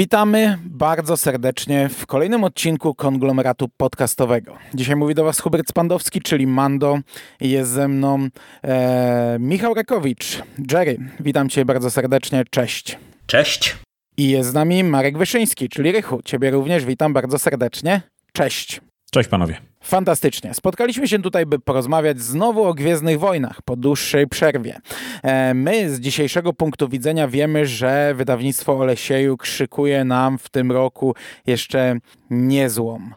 Witamy bardzo serdecznie w kolejnym odcinku konglomeratu podcastowego. Dzisiaj mówi do Was Hubert Spandowski, czyli Mando. Jest ze mną e, Michał Rekowicz. Jerry, witam Cię bardzo serdecznie. Cześć. Cześć. I jest z nami Marek Wyszyński, czyli Rychu. Ciebie również witam bardzo serdecznie. Cześć. Cześć panowie. Fantastycznie. Spotkaliśmy się tutaj, by porozmawiać znowu o Gwiezdnych Wojnach po dłuższej przerwie. E, my z dzisiejszego punktu widzenia wiemy, że wydawnictwo Olesieju krzykuje nam w tym roku jeszcze niezłą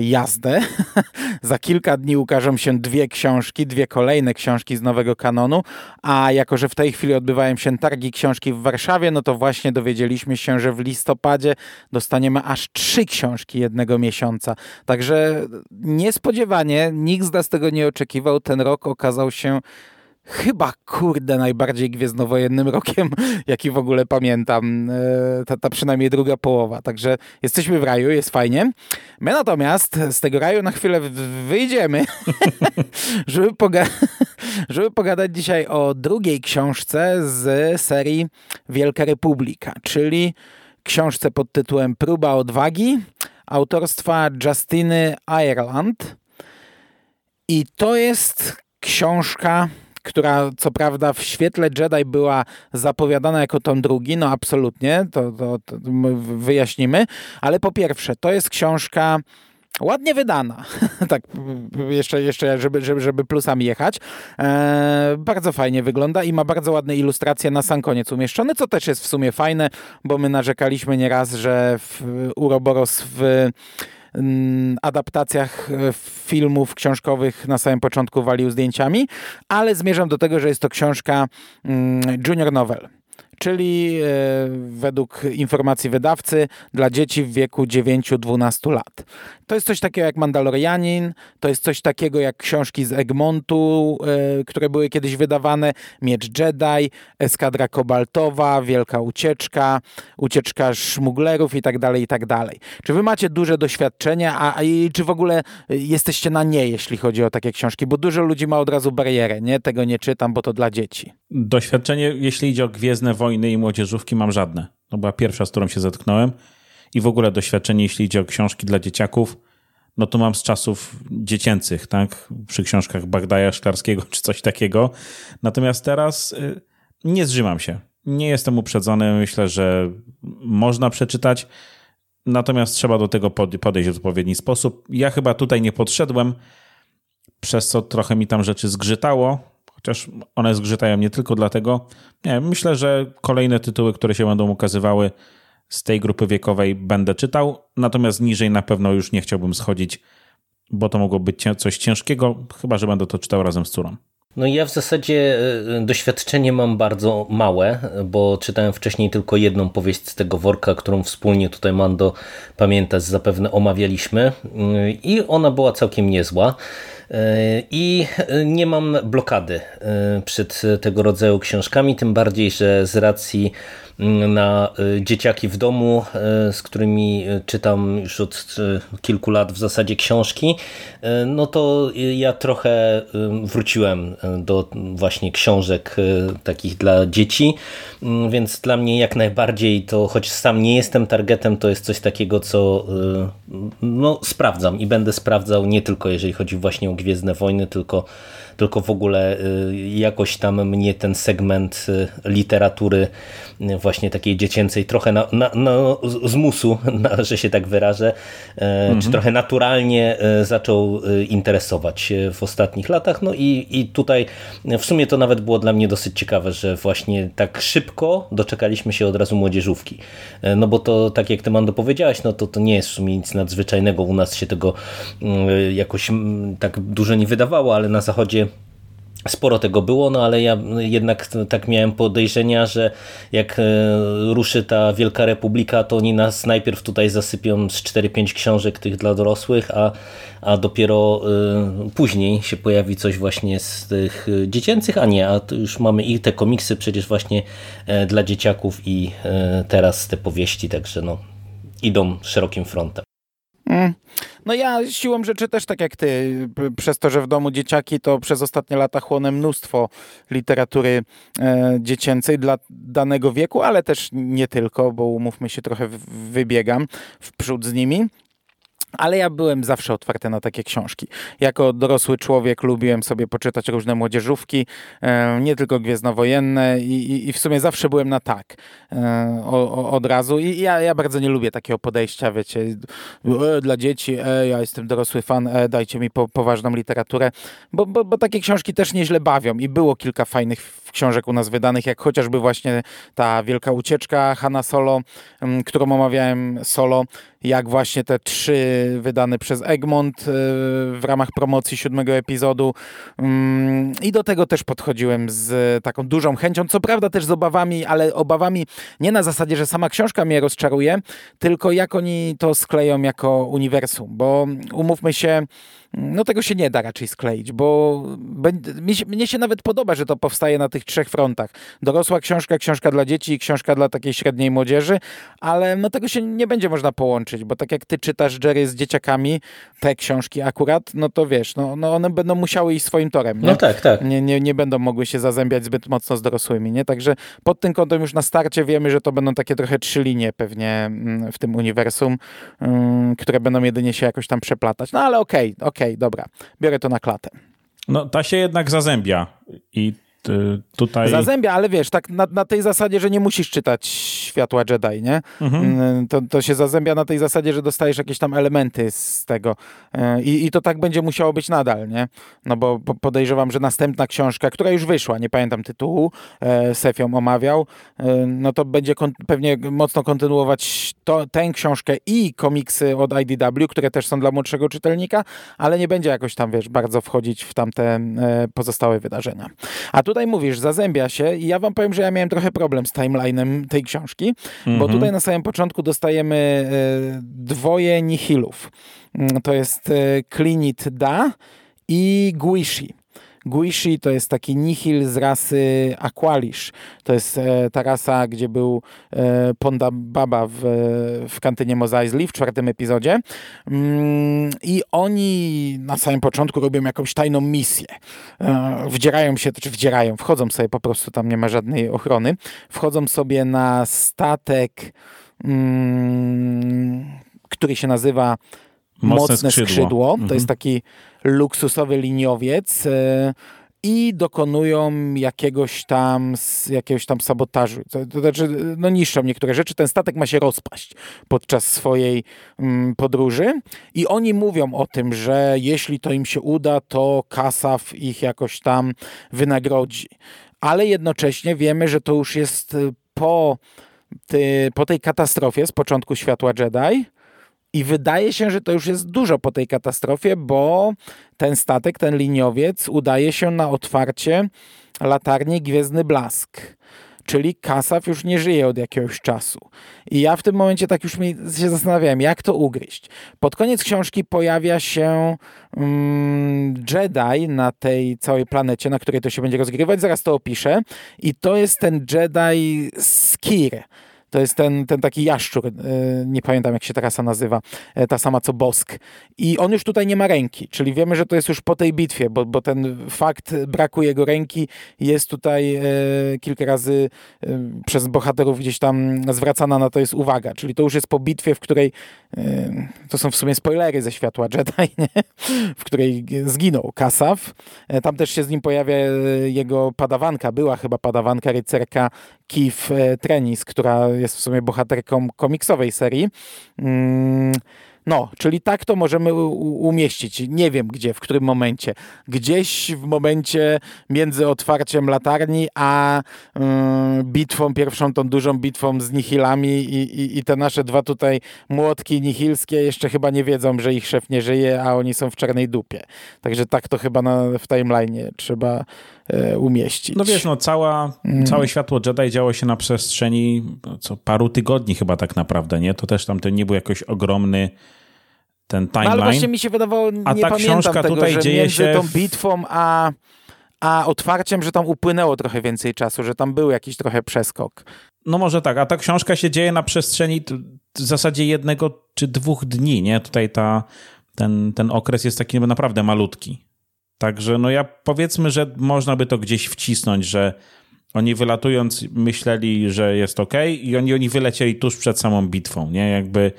jazdę. Za kilka dni ukażą się dwie książki, dwie kolejne książki z nowego kanonu, a jako, że w tej chwili odbywają się targi książki w Warszawie, no to właśnie dowiedzieliśmy się, że w listopadzie dostaniemy aż trzy książki jednego miesiąca. Także niespodziewanie, nikt z nas tego nie oczekiwał. Ten rok okazał się chyba, kurde, najbardziej gwiezdnowojennym rokiem, jaki w ogóle pamiętam. E, ta, ta przynajmniej druga połowa. Także jesteśmy w raju, jest fajnie. My natomiast z tego raju na chwilę wyjdziemy, żeby, poga żeby pogadać dzisiaj o drugiej książce z serii Wielka Republika, czyli książce pod tytułem Próba odwagi autorstwa Justiny Ireland. I to jest książka która co prawda w świetle Jedi była zapowiadana jako tom drugi, no absolutnie, to, to, to wyjaśnimy, ale po pierwsze, to jest książka ładnie wydana, tak jeszcze, jeszcze żeby, żeby, żeby plusami jechać. Eee, bardzo fajnie wygląda i ma bardzo ładne ilustracje na sam koniec umieszczone, co też jest w sumie fajne, bo my narzekaliśmy nieraz, że w Uroboros w adaptacjach e, filmów książkowych na samym początku walił zdjęciami, ale zmierzam do tego, że jest to książka junior novel czyli e, według informacji wydawcy dla dzieci w wieku 9-12 lat. To jest coś takiego jak Mandalorianin, to jest coś takiego jak książki z Egmontu, e, które były kiedyś wydawane, Miecz Jedi, Eskadra Kobaltowa, Wielka Ucieczka, Ucieczka Szmuglerów i tak dalej, i tak dalej. Czy wy macie duże doświadczenia, a, a i czy w ogóle jesteście na nie, jeśli chodzi o takie książki? Bo dużo ludzi ma od razu barierę, nie? Tego nie czytam, bo to dla dzieci. Doświadczenie, jeśli idzie o Gwiezdne Wojny i młodzieżówki, mam żadne. To była pierwsza, z którą się zetknąłem i w ogóle doświadczenie, jeśli idzie o książki dla dzieciaków, no to mam z czasów dziecięcych, tak? Przy książkach Bagdaja Szklarskiego czy coś takiego. Natomiast teraz y, nie zrzymam się. Nie jestem uprzedzony. Myślę, że można przeczytać. Natomiast trzeba do tego podejść w odpowiedni sposób. Ja chyba tutaj nie podszedłem, przez co trochę mi tam rzeczy zgrzytało, chociaż one zgrzytają nie tylko dlatego. Nie, myślę, że kolejne tytuły, które się będą ukazywały, z tej grupy wiekowej będę czytał, natomiast niżej na pewno już nie chciałbym schodzić, bo to mogło być coś ciężkiego, chyba że będę to czytał razem z córą. No ja w zasadzie e, doświadczenie mam bardzo małe, bo czytałem wcześniej tylko jedną powieść z tego worka, którą wspólnie tutaj Mando pamiętać zapewne omawialiśmy i ona była całkiem niezła. E, I nie mam blokady e, przed tego rodzaju książkami, tym bardziej, że z racji na y, dzieciaki w domu, y, z którymi y, czytam już od kilku lat w zasadzie książki, no to ja trochę wróciłem do właśnie książek takich dla dzieci, więc dla mnie jak najbardziej to, choć sam nie jestem targetem, to jest coś takiego, co no, sprawdzam i będę sprawdzał nie tylko jeżeli chodzi właśnie o Gwiezdne Wojny, tylko tylko w ogóle jakoś tam mnie ten segment literatury właśnie takiej dziecięcej, trochę na, na, na, z musu, na, że się tak wyrażę, mhm. czy trochę naturalnie zaczął interesować w ostatnich latach. No i, i tutaj w sumie to nawet było dla mnie dosyć ciekawe, że właśnie tak szybko doczekaliśmy się od razu młodzieżówki. No bo to, tak jak ty Mando powiedziałaś, no to, to nie jest w sumie nic nadzwyczajnego. U nas się tego jakoś tak dużo nie wydawało, ale na zachodzie Sporo tego było, no ale ja jednak tak miałem podejrzenia, że jak e, ruszy ta Wielka Republika, to oni nas najpierw tutaj zasypią z 4-5 książek tych dla dorosłych, a, a dopiero e, później się pojawi coś właśnie z tych dziecięcych, a nie, a już mamy i te komiksy przecież właśnie e, dla dzieciaków i teraz te powieści, także no idą szerokim frontem. Mm. No ja siłą rzeczy też tak jak ty, przez to, że w domu dzieciaki, to przez ostatnie lata chłonę mnóstwo literatury e, dziecięcej dla danego wieku, ale też nie tylko, bo umówmy się, trochę wybiegam w przód z nimi. Ale ja byłem zawsze otwarty na takie książki. Jako dorosły człowiek lubiłem sobie poczytać różne młodzieżówki, e, nie tylko gwiezdnowojenne i, i, w sumie zawsze byłem na tak e, od razu. I ja, ja bardzo nie lubię takiego podejścia, wiecie, e, dla dzieci, e, ja jestem dorosły fan, e, dajcie mi po, poważną literaturę, bo, bo, bo takie książki też nieźle bawią i było kilka fajnych książek u nas wydanych, jak chociażby właśnie ta Wielka Ucieczka Hanna Solo, którą omawiałem solo, jak właśnie te trzy wydane przez Egmont e, w ramach promocji siódmego epizodu. Mm, I do tego też podchodziłem z taką dużą chęcią, co prawda też z obawami, ale obawami nie na zasadzie, że sama książka mnie rozczaruje, tylko jak oni to skleją jako uniwersum, bo umówmy się, no tego się nie da raczej skleić, bo mnie się nawet podoba, że to powstaje na tych trzech frontach. Dorosła książka, książka dla dzieci i książka dla takiej średniej młodzieży, ale no tego się nie będzie można połączyć, bo tak jak ty czytasz Jerry z dzieciakami, te książki akurat, no to wiesz, no, no one będą musiały iść swoim torem. Nie? No tak, tak. Nie, nie, nie będą mogły się zazębiać zbyt mocno z dorosłymi, nie? Także pod tym kątem już na starcie wiemy, że to będą takie trochę trzy linie pewnie mm, w tym uniwersum, mm, które będą jedynie się jakoś tam przeplatać. No ale okej, okay, okej, okay, dobra, biorę to na klatę. No ta się jednak zazębia i tutaj... Zazębia, ale wiesz, tak na, na, tej zasadzie, że nie musisz czytać Światła Jedi, nie? Mhm. Y, to, to się zazębia na tej zasadzie, że dostajesz jakieś tam elementy z tego y, I, i to tak będzie musiało być nadal, nie? No bo podejrzewam, że następna książka, która już wyszła, nie pamiętam tytułu, e, Sef ją omawiał, no to będzie pewnie mocno kontynuować to, tę książkę i komiksy od IDW, które też są dla młodszego czytelnika, ale nie będzie jakoś tam, wiesz, bardzo wchodzić w tamte e, pozostałe wydarzenia. A tu tutaj mówisz, zazębia się i ja wam powiem, że ja miałem trochę problem z timeline'em tej książki, bo mhm. tutaj na samym początku dostajemy e, dwoje nihilów. Mm, to jest e, Klinit Da i Guishi. Guishi to jest taki nihil z rasy Aqualish. To jest e, ta rasa, gdzie był e, Ponda Baba w, w kantynie Eisley w czwartym epizodzie. Mm, I oni na samym początku robią jakąś tajną misję. E, wdzierają się, czy wdzierają, wchodzą sobie po prostu, tam nie ma żadnej ochrony. Wchodzą sobie na statek, mm, który się nazywa Mocne, Mocne skrzydło. skrzydło. To mhm. jest taki luksusowy liniowiec e, i dokonują jakiegoś tam, jakiegoś tam sabotażu. To, to znaczy, no niszczą niektóre rzeczy. Ten statek ma się rozpaść podczas swojej mm, podróży i oni mówią o tym, że jeśli to im się uda, to Kasaf ich jakoś tam wynagrodzi. Ale jednocześnie wiemy, że to już jest po, ty, po tej katastrofie z początku światła Jedi, i wydaje się, że to już jest dużo po tej katastrofie, bo ten statek, ten liniowiec udaje się na otwarcie latarni Gwiezdny Blask. Czyli Kasaf już nie żyje od jakiegoś czasu. I ja w tym momencie tak już mi się zastanawiałem, jak to ugryźć. Pod koniec książki pojawia się um, Jedi na tej całej planecie, na której to się będzie rozgrywać. Zaraz to opiszę. I to jest ten Jedi Skir to jest ten, ten taki jaszczur, e, nie pamiętam jak się ta rasa nazywa, e, ta sama co Bosk. I on już tutaj nie ma ręki, czyli wiemy, że to jest już po tej bitwie, bo, bo ten fakt braku jego ręki jest tutaj e, kilka razy przez bohaterów gdzieś tam zwracana na to jest uwaga. Czyli to już jest po bitwie, w której to są w sumie spoilery ze światła Jedi, nie? w której zginął Kasaf. Tam też się z nim pojawia jego padawanka, była chyba padawanka rycerka Kif Trenis, która jest w sumie bohaterką komiksowej serii. Mm, no, czyli tak to możemy umieścić. Nie wiem gdzie, w którym momencie. Gdzieś w momencie między otwarciem latarni, a yy, bitwą, pierwszą tą dużą bitwą z nihilami i, i, i, te nasze dwa tutaj młotki nihilskie jeszcze chyba nie wiedzą, że ich szef nie żyje, a oni są w czarnej dupie. Także tak to chyba na, w timeline trzeba umieścić. No wiesz, no cała, mm. całe światło Jedi działo się na przestrzeni no, co paru tygodni chyba tak naprawdę, nie? To też tam to nie był jakoś ogromny ten timeline. No, ale właśnie mi się wydawało, nie a ta książka tego, tutaj że dzieje między się tą bitwą a, a otwarciem, że tam upłynęło trochę więcej czasu, że tam był jakiś trochę przeskok. No może tak, a ta książka się dzieje na przestrzeni w zasadzie jednego czy dwóch dni, nie? Tutaj ta, ten, ten okres jest taki naprawdę malutki. Także no ja powiedzmy, że można by to gdzieś wcisnąć, że oni wylatując myśleli, że jest ok i oni, oni wylecieli tuż przed samą bitwą, nie? Jakby,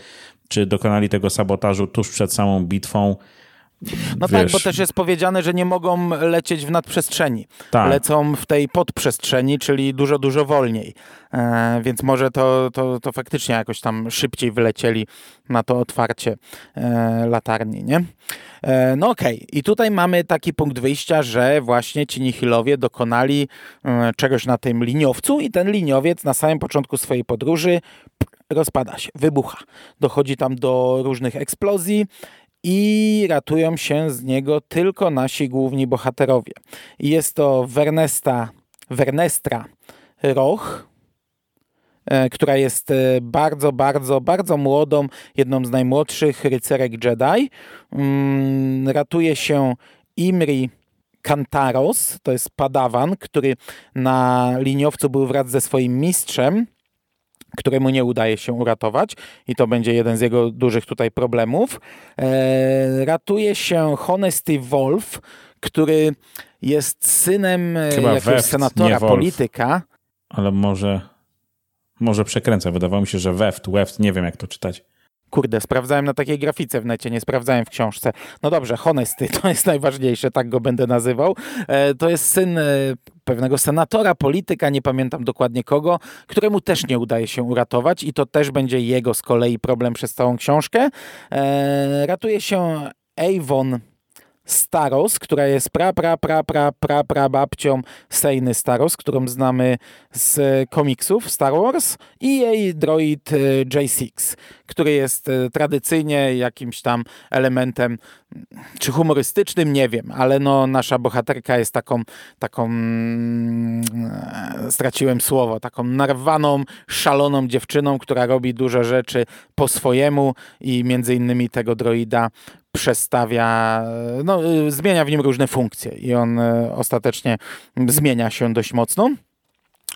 czy dokonali tego sabotażu tuż przed samą bitwą. No Wiesz, tak, bo też jest powiedziane, że nie mogą lecieć w nadprzestrzeni. Tak. Lecą w tej podprzestrzeni, czyli dużo, dużo wolniej. E, więc może to, to, to faktycznie jakoś tam szybciej wylecieli na to otwarcie e, latarni, nie? E, no okej, okay. i tutaj mamy taki punkt wyjścia, że właśnie ci Nihilowie dokonali e, czegoś na tym liniowcu i ten liniowiec na samym początku swojej podróży rozpada się, wybucha. Dochodzi tam do różnych eksplozji i ratują się z niego tylko nasi główni bohaterowie. Jest to Wernesta, Wernestra Roch, e, która jest e, bardzo, bardzo, bardzo młodą, jedną z najmłodszych rycerek Jedi. Mm, ratuje się Imri Kantaros, to jest padawan, który na liniowcu był wraz ze swoim mistrzem któremu nie udaje się uratować i to będzie jeden z jego dużych tutaj problemów. E, ratuje się Honesty Wolf, który jest synem e, Chyba jakiegoś Weft, senatora, polityka. Ale może, może przekręcę. Wydawało mi się, że Weft, Weft, nie wiem jak to czytać. Kurde, sprawdzałem na takiej grafice w necie, nie sprawdzałem w książce. No dobrze, Honesty, to jest najważniejsze, tak go będę nazywał. E, to jest syn e, pewnego senatora, polityka, nie pamiętam dokładnie kogo, któremu też nie udaje się uratować i to też będzie jego z kolei problem przez całą książkę. E, ratuje się Avon Staros, która jest pra, pra, pra, pra, pra, pra babcią Sejny Staros, którą znamy z komiksów Star Wars i jej droid e, J6, który jest e, tradycyjnie jakimś tam elementem czy humorystycznym, nie wiem, ale no nasza bohaterka jest taką, taką e, straciłem słowo, taką narwaną, szaloną dziewczyną, która robi dużo rzeczy po swojemu i między innymi tego droida przestawia, no, y, zmienia w nim różne funkcje i on y, ostatecznie zmienia się dość mocno.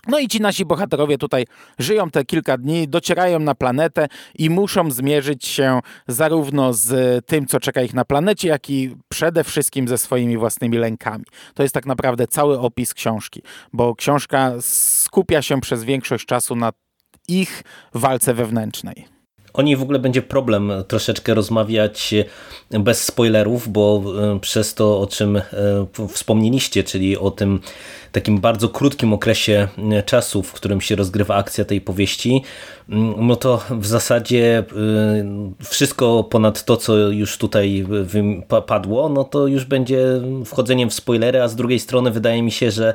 No i ci nasi bohaterowie tutaj żyją te kilka dni, docierają na planetę i muszą zmierzyć się zarówno z tym, co czeka ich na planecie, jak i przede wszystkim ze swoimi własnymi lękami. To jest tak naprawdę cały opis książki, bo książka skupia się przez większość czasu na ich walce wewnętrznej. O niej w ogóle będzie problem troszeczkę rozmawiać bez spoilerów, bo e, przez to, o czym e, wspomnieliście, czyli o tym takim bardzo krótkim okresie e, czasu, w którym się rozgrywa akcja tej powieści, mm, no to w zasadzie wszystko ponad to, co już tutaj padło, no to już będzie wchodzeniem w spoilery, a z drugiej strony wydaje mi się, że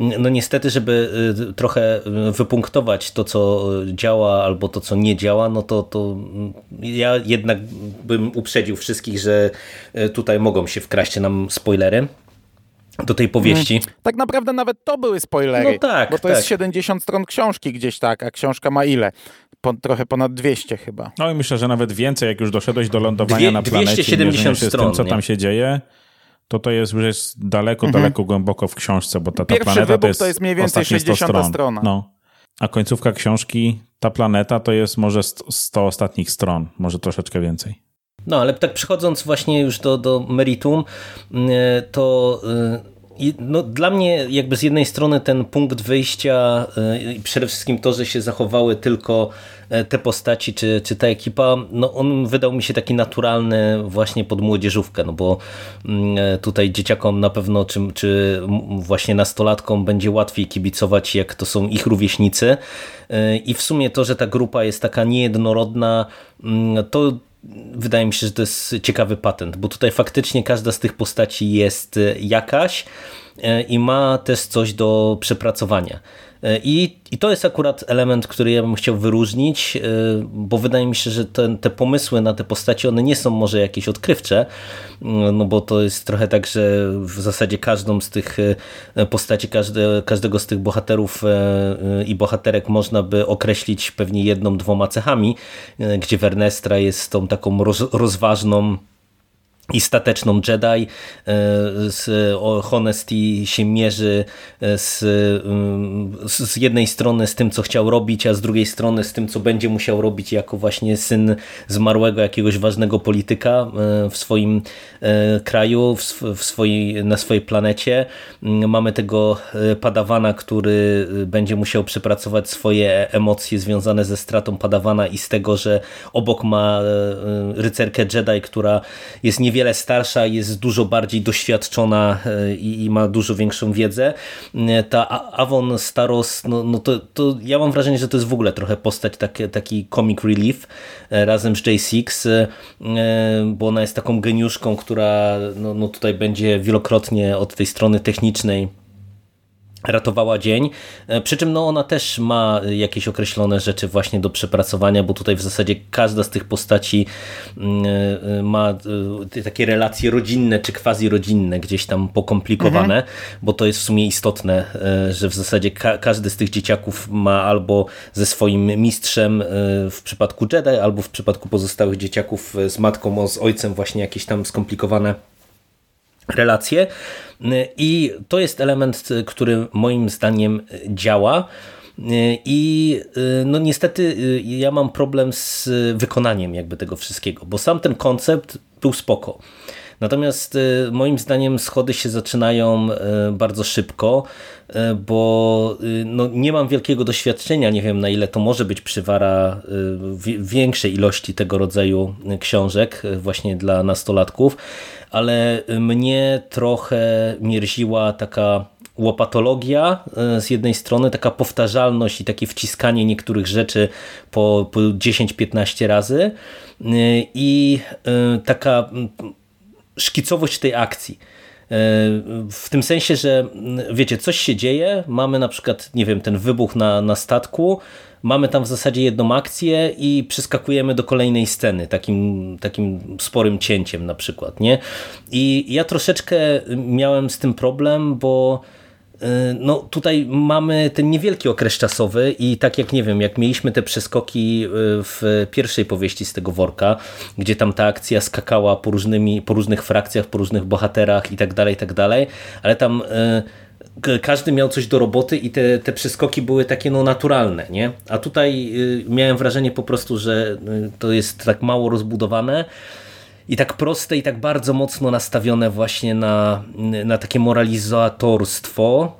no niestety, żeby y, trochę y, wypunktować to, co działa albo to, co nie działa, no to, to ja jednak bym uprzedził wszystkich, że y, tutaj mogą się wkraść nam spoilery do tej powieści. Hmm. Tak naprawdę nawet to były spoilery. No tak, bo to tak. jest 70 stron książki gdzieś tak, a książka ma ile? Po, trochę ponad 200 chyba. No i myślę, że nawet więcej, jak już doszedłeś do lądowania Dwie, na planecie. 270 stron. Z tym, co tam się dzieje to to jest już jest daleko, mhm. daleko głęboko w książce, bo ta, ta planeta to jest, to jest mniej więcej 60 stron. strona. No. A końcówka książki, ta planeta to jest może 100 ostatnich stron, może troszeczkę więcej. No, ale tak przechodząc właśnie już do, do meritum, mm, to y, no, dla mnie jakby z jednej strony ten punkt wyjścia i przede wszystkim to, że się zachowały tylko e, te postaci czy, czy ta ekipa, no on wydał mi się taki naturalny właśnie pod młodzieżówkę, no bo mm, e, tutaj dzieciakom na pewno czy, czy właśnie nastolatkom będzie łatwiej kibicować jak to są ich rówieśnicy. E, i w sumie to, że ta grupa jest taka niejednorodna, mm, to wydaje mi się, że to jest ciekawy patent, bo tutaj faktycznie każda z tych postaci jest e, jakaś e, i ma też coś do przepracowania. E, I, I to jest akurat element, który ja bym chciał wyróżnić, e, bo wydaje mi się, że te, te pomysły na te postaci, one nie są może jakieś odkrywcze, mm, no bo to jest trochę tak, że w zasadzie każdą z tych e, postaci, każde, każdego z tych bohaterów i bohaterek można by określić pewnie jedną, dwoma cechami, gdzie Wernestra jest tą taką roz, rozważną, i stateczną Jedi. E, z Honesty się mierzy e, z, mm, z jednej strony z tym, co chciał robić, a z drugiej strony z tym, co będzie musiał robić jako właśnie syn zmarłego jakiegoś ważnego polityka e, w swoim kraju, w swojej, na swojej planecie. Mm, mamy tego padawana, który będzie musiał przepracować swoje emocje związane ze stratą padawana i z tego, że obok ma rycerkę Jedi, która jest niewiele wiele starsza, jest dużo bardziej doświadczona e, i, i ma dużo większą wiedzę. E, ta Avon Staros, no, no to, to ja mam wrażenie, że to jest w ogóle trochę postać taki, taki comic relief e, razem z J6, bo ona jest taką geniuszką, która no, no tutaj będzie wielokrotnie od tej strony technicznej ratowała dzień. E, przy czym no, ona też ma jakieś określone rzeczy właśnie do przepracowania, bo tutaj w zasadzie każda z tych postaci mm, e, ma e, takie relacje rodzinne czy quasi-rodzinne, gdzieś tam pokomplikowane, mhm. bo to jest w sumie istotne, że w zasadzie ka każdy z tych dzieciaków ma albo ze swoim mistrzem w przypadku Jedi, albo w przypadku pozostałych dzieciaków z matką, z ojcem właśnie jakieś tam skomplikowane relacje. I to jest element, który moim zdaniem działa. I no niestety ja mam problem z wykonaniem jakby tego wszystkiego, bo sam ten koncept był spoko. Natomiast moim zdaniem schody się zaczynają bardzo szybko, bo no nie mam wielkiego doświadczenia, nie wiem na ile to może być przywara większej ilości tego rodzaju książek właśnie dla nastolatków, ale mnie trochę mierziła taka łopatologia z jednej strony, taka powtarzalność i takie wciskanie niektórych rzeczy po, po 10-15 razy i taka szkicowość tej akcji. W tym sensie, że wiecie, coś się dzieje, mamy na przykład, nie wiem, ten wybuch na, na statku, mamy tam w zasadzie jedną akcję i przeskakujemy do kolejnej sceny, takim, takim sporym cięciem na przykład, nie? I ja troszeczkę miałem z tym problem, bo no tutaj mamy ten niewielki okres czasowy i tak jak nie wiem, jak mieliśmy te przeskoki y, w pierwszej powieści z tego worka, gdzie tam ta akcja skakała po, różnymi, po różnych frakcjach, po różnych bohaterach i tak dalej, i tak dalej, ale tam y, każdy miał coś do roboty i te, te przeskoki były takie no naturalne, nie? A tutaj y, miałem wrażenie po prostu, że y, to jest tak mało rozbudowane i tak proste i tak bardzo mocno nastawione właśnie na, na takie moralizatorstwo.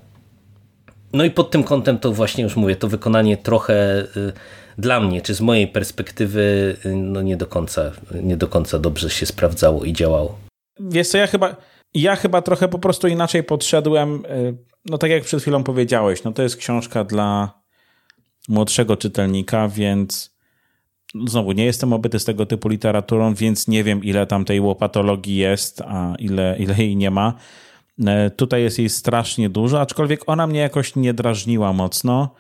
No i pod tym kątem to właśnie już mówię, to wykonanie trochę y, dla mnie, czy z mojej perspektywy no nie do końca, nie do końca dobrze się sprawdzało i działało. Wiesz co, ja chyba ja chyba trochę po prostu inaczej podszedłem. Y, no tak jak przed chwilą powiedziałeś, no to jest książka dla młodszego czytelnika, więc znowu nie jestem obyty z tego typu literaturą, więc nie wiem ile tam tej łopatologii jest, a ile, ile jej nie ma. Y, tutaj jest jej strasznie dużo, aczkolwiek ona mnie jakoś nie drażniła mocno.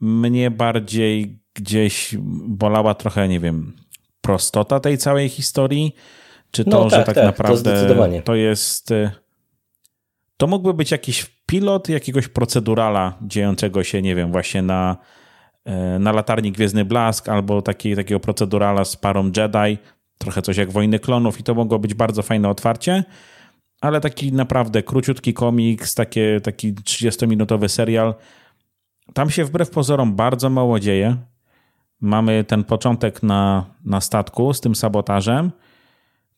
Mnie bardziej gdzieś bolała trochę, nie wiem, prostota tej całej historii czy to, no, tak, że tak, tak naprawdę to, to jest. Y, to mógłby być jakiś pilot jakiegoś procedurala dziejącego się, nie wiem, właśnie na, na latarni Gwiezdny Blask albo taki, takiego procedurala z parą Jedi, trochę coś jak Wojny Klonów i to mogło być bardzo fajne otwarcie, ale taki naprawdę króciutki komiks, takie, taki 30-minutowy serial. Tam się wbrew pozorom bardzo mało dzieje. Mamy ten początek na, na statku z tym sabotażem,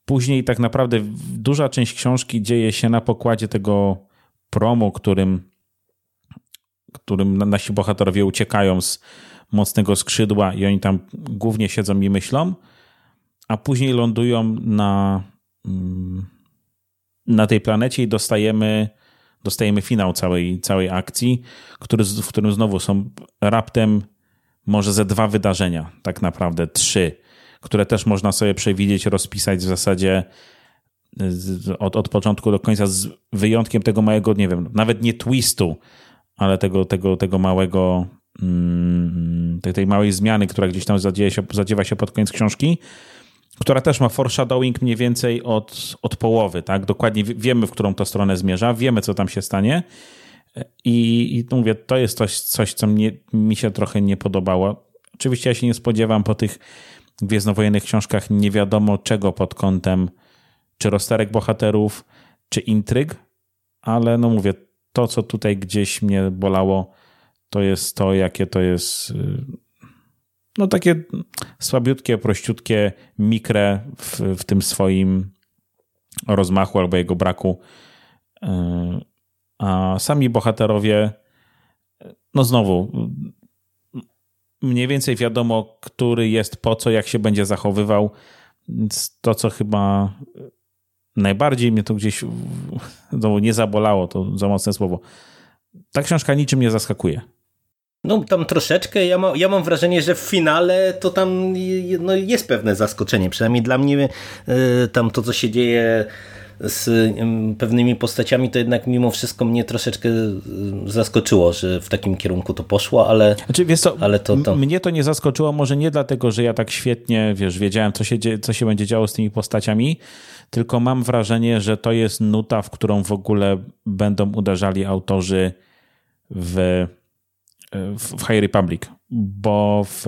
Później tak naprawdę duża część książki dzieje się na pokładzie tego promu, którym, którym nasi bohaterowie uciekają z mocnego skrzydła i oni tam głównie siedzą i myślą, a później lądują na, mm, na tej planecie i dostajemy, dostajemy finał całej, całej akcji, który, w którym znowu są raptem może ze dwa wydarzenia, tak naprawdę trzy które też można sobie przewidzieć, rozpisać w zasadzie od, od początku do końca, z wyjątkiem tego małego, nie wiem, nawet nie twistu, ale tego, tego, tego małego, mm, tej, tej małej zmiany, która gdzieś tam zadzieje się, zadziewa się pod koniec książki, która też ma foreshadowing mniej więcej od, od połowy, tak? Dokładnie wiemy, w którą to stronę zmierza, wiemy, co tam się stanie. I, i mówię, to jest coś, coś co mnie, mi się trochę nie podobało. Oczywiście ja się nie spodziewam po tych gwiezdnowojennych książkach nie wiadomo czego pod kątem czy rozterek bohaterów, czy intryg, ale no mówię, to co tutaj gdzieś mnie bolało, to jest to, jakie to jest y, no takie słabiutkie, prościutkie, mikre w, w tym swoim rozmachu albo jego braku. Y, a sami bohaterowie, no znowu, mniej więcej wiadomo, który jest po co, jak się będzie zachowywał. To, co chyba najbardziej mnie to gdzieś nie zabolało, to za mocne słowo. Ta książka niczym nie zaskakuje. No tam troszeczkę, ja, ma, ja mam wrażenie, że w finale to tam no, jest pewne zaskoczenie, przynajmniej dla mnie y, tam to, co się dzieje z pewnymi postaciami, to jednak mimo wszystko mnie troszeczkę y, zaskoczyło, że w takim kierunku to poszło, ale, znaczy, wiesz co, ale to, to... Mnie to nie zaskoczyło, może nie dlatego, że ja tak świetnie, wiesz, wiedziałem, co się, co się będzie działo z tymi postaciami, tylko mam wrażenie, że to jest nuta, w którą w ogóle będą uderzali autorzy w, w High Republic, bo w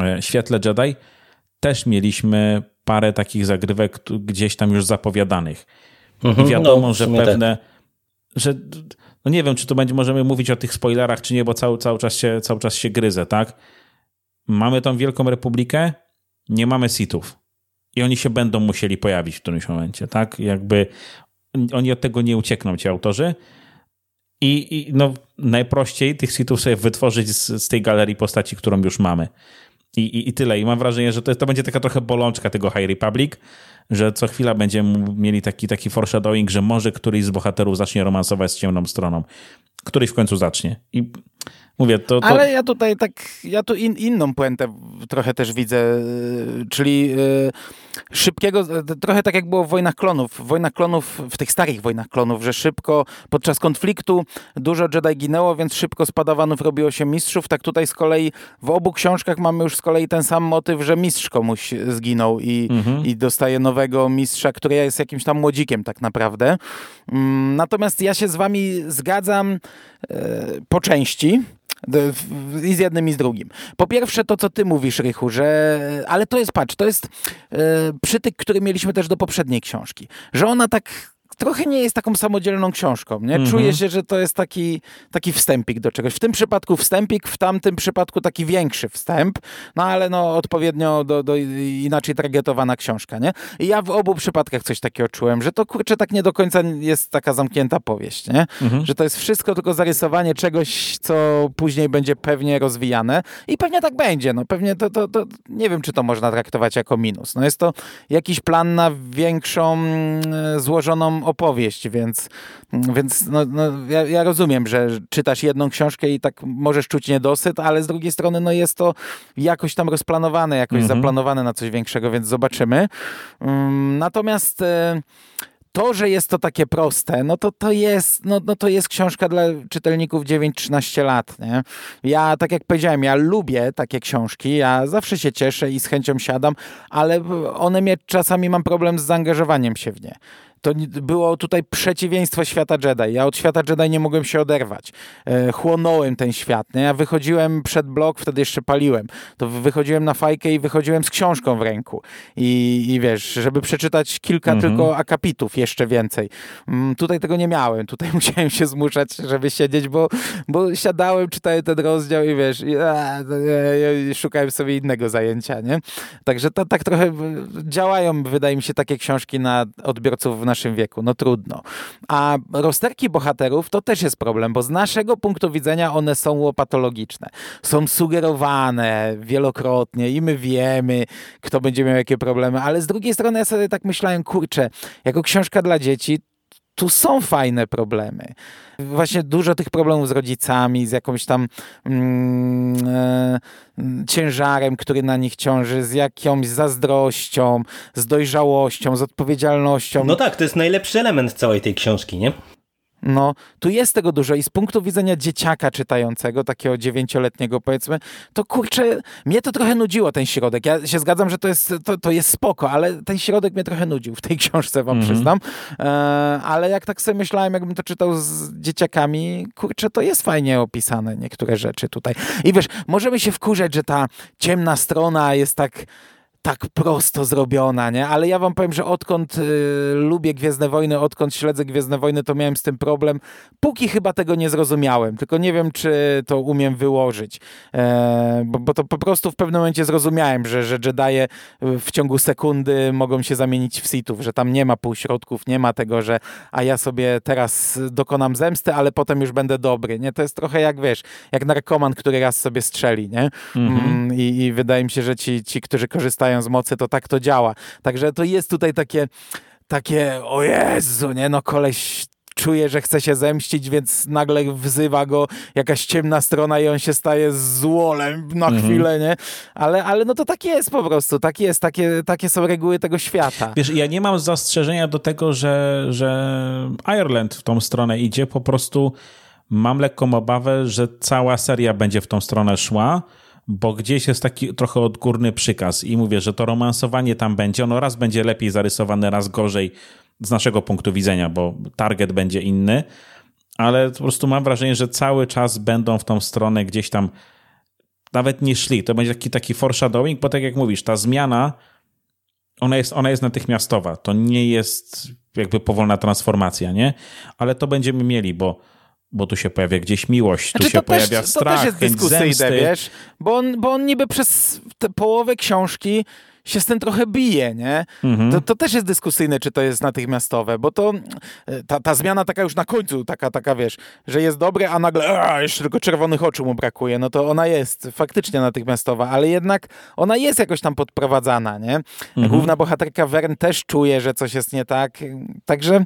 e, Świetle Jedi też mieliśmy parę takich zagrywek gdzieś tam już zapowiadanych. Mhm, I wiadomo, no, że pewne, tak. że no nie wiem, czy tu będzie, możemy mówić o tych spoilerach, czy nie, bo cały, cały, czas, się, cały czas się gryzę, tak? Mamy tą Wielką Republikę, nie mamy sitów. I oni się będą musieli pojawić w którymś momencie, tak? Jakby oni od tego nie uciekną, ci autorzy. I, i no, najprościej tych sitów sobie wytworzyć z, z tej galerii postaci, którą już mamy. I, i, I tyle. I mam wrażenie, że to, to będzie taka trochę bolączka tego High Republic, że co chwila będziemy mieli taki, taki foreshadowing, że może któryś z bohaterów zacznie romansować z ciemną stroną. Któryś w końcu zacznie. I mówię, to, to... Ale ja tutaj tak, ja tu in, inną puentę trochę też widzę, y, czyli yy, szybkiego, trochę tak jak było w Wojnach Klonów. W Wojnach Klonów, w tych starych Wojnach Klonów, że szybko, podczas konfliktu dużo Jedi ginęło, więc szybko z padawanów robiło się mistrzów. Tak tutaj z kolei w obu książkach mamy już z kolei ten sam motyw, że mistrz komuś zginął i, mhm. i dostaje nowego mistrza, który jest jakimś tam młodzikiem tak naprawdę. Mm, natomiast ja się z wami zgadzam e, po części. I z jednym i z drugim. Po pierwsze to, co ty mówisz, Rychu, że... Ale to jest, patrz, to jest e, przytyk, który mieliśmy też do poprzedniej książki. Że ona tak trochę nie jest taką samodzielną książką. Nie? Mhm. Czuję się, że to jest taki, taki wstępik do czegoś. W tym przypadku wstępik, w tamtym przypadku taki większy wstęp, no ale no odpowiednio do, do inaczej targetowana książka. Nie? I ja w obu przypadkach coś takiego czułem, że to kurczę tak nie do końca jest taka zamknięta powieść. Nie? Mhm. Że to jest wszystko tylko zarysowanie czegoś, co później będzie pewnie rozwijane i pewnie tak będzie. No pewnie to, to, to nie wiem, czy to można traktować jako minus. No jest to jakiś plan na większą, mm, złożoną opowieść, więc, więc no, no, ja, ja, rozumiem, że czytasz jedną książkę i tak możesz czuć niedosyt, ale z drugiej strony no, jest to jakoś tam rozplanowane, jakoś mhm. zaplanowane na coś większego, więc zobaczymy. Um, natomiast... E, to, że jest to takie proste, no to to jest, no, no to jest książka dla czytelników 9-13 lat. Nie? Ja, tak jak powiedziałem, ja lubię takie książki, ja zawsze się cieszę i z chęcią siadam, ale one mnie czasami mam problem z zaangażowaniem się w nie to było tutaj przeciwieństwo świata Jedi. Ja od świata Jedi nie mogłem się oderwać. E, chłonąłem ten świat. Nie? Ja wychodziłem przed blok, wtedy jeszcze paliłem. To wychodziłem na fajkę i wychodziłem z książką w ręku. I, i wiesz, żeby przeczytać kilka mhm. tylko akapitów, jeszcze więcej. Mm, tutaj tego nie miałem. Tutaj musiałem się zmuszać, żeby siedzieć, bo, bo siadałem, czytałem ten rozdział i wiesz, i, a, i szukałem sobie innego zajęcia. Nie? Także to, tak trochę działają, wydaje mi się, takie książki na odbiorców w naszym wieku. No trudno. A rozterki bohaterów to też jest problem, bo z naszego punktu widzenia one są łopatologiczne. Są sugerowane wielokrotnie i my wiemy, kto będzie miał jakie problemy, ale z drugiej strony ja sobie tak myślałem, kurczę, jako książka dla dzieci tu są fajne problemy. Właśnie dużo tych problemów z rodzicami, z jakąś tam mm, e, ciężarem, który na nich ciąży, z jakąś zazdrością, z dojrzałością, z odpowiedzialnością. No tak, to jest najlepszy element całej tej książki, nie? No, tu jest tego dużo i z punktu widzenia dzieciaka czytającego, takiego dziewięcioletniego powiedzmy, to kurczę, mnie to trochę nudziło ten środek. Ja się zgadzam, że to jest, to, to jest spoko, ale ten środek mnie trochę nudził w tej książce, wam mm -hmm. przyznam. E, ale jak tak sobie myślałem, jakbym to czytał z dzieciakami, kurczę, to jest fajnie opisane niektóre rzeczy tutaj. I wiesz, możemy się wkurzać, że ta ciemna strona jest tak tak prosto zrobiona, nie? Ale ja wam powiem, że odkąd y, lubię Gwiezdne Wojny, odkąd śledzę Gwiezdne Wojny, to miałem z tym problem. Póki chyba tego nie zrozumiałem, tylko nie wiem, czy to umiem wyłożyć. E, bo, bo, to po prostu w pewnym momencie zrozumiałem, że, że Jedi w ciągu sekundy mogą się zamienić w Sithów, że tam nie ma półśrodków, nie ma tego, że a ja sobie teraz dokonam zemsty, ale potem już będę dobry, nie? To jest trochę jak, wiesz, jak narkoman, który raz sobie strzeli, nie? Mhm. Mm, i, I wydaje mi się, że ci, ci, którzy korzystają z mocy, to tak to działa. Także to jest tutaj takie takie, o Jezu, nie, no koleś czuje, że chce się zemścić, więc nagle wzywa go jakaś ciemna strona i on się staje złolem na mhm. chwilę, nie? Ale, ale no to tak jest po prostu, tak jest, takie, takie są reguły tego świata. Wiesz, ja nie mam zastrzeżenia do tego, że, że Ireland w tą stronę idzie, po prostu mam lekką obawę, że cała seria będzie w tą stronę szła, bo gdzieś jest taki trochę odgórny przykaz i mówię, że to romansowanie tam będzie, ono raz będzie lepiej zarysowane, raz gorzej z naszego punktu widzenia, bo target będzie inny, ale po prostu mam wrażenie, że cały czas będą w tą stronę gdzieś tam nawet nie szli. To będzie taki, taki foreshadowing, bo tak jak mówisz, ta zmiana ona jest, ona jest natychmiastowa. To nie jest jakby powolna transformacja, nie? Ale to będziemy mieli, bo bo tu się pojawia gdzieś miłość, znaczy, tu się pojawia też, strach, To też jest dyskusyjne, wiesz, bo on, bo on niby przez połowę książki się z tym trochę bije, nie? Mhm. To, to, też jest dyskusyjne, czy to jest natychmiastowe, bo to ta, ta zmiana taka już na końcu, taka, taka wiesz, że jest dobre, a nagle a, jeszcze tylko czerwonych oczu mu brakuje, no to ona jest faktycznie natychmiastowa, ale jednak ona jest jakoś tam podprowadzana, nie? Mhm. Główna bohaterka Wern też czuje, że coś jest nie tak, także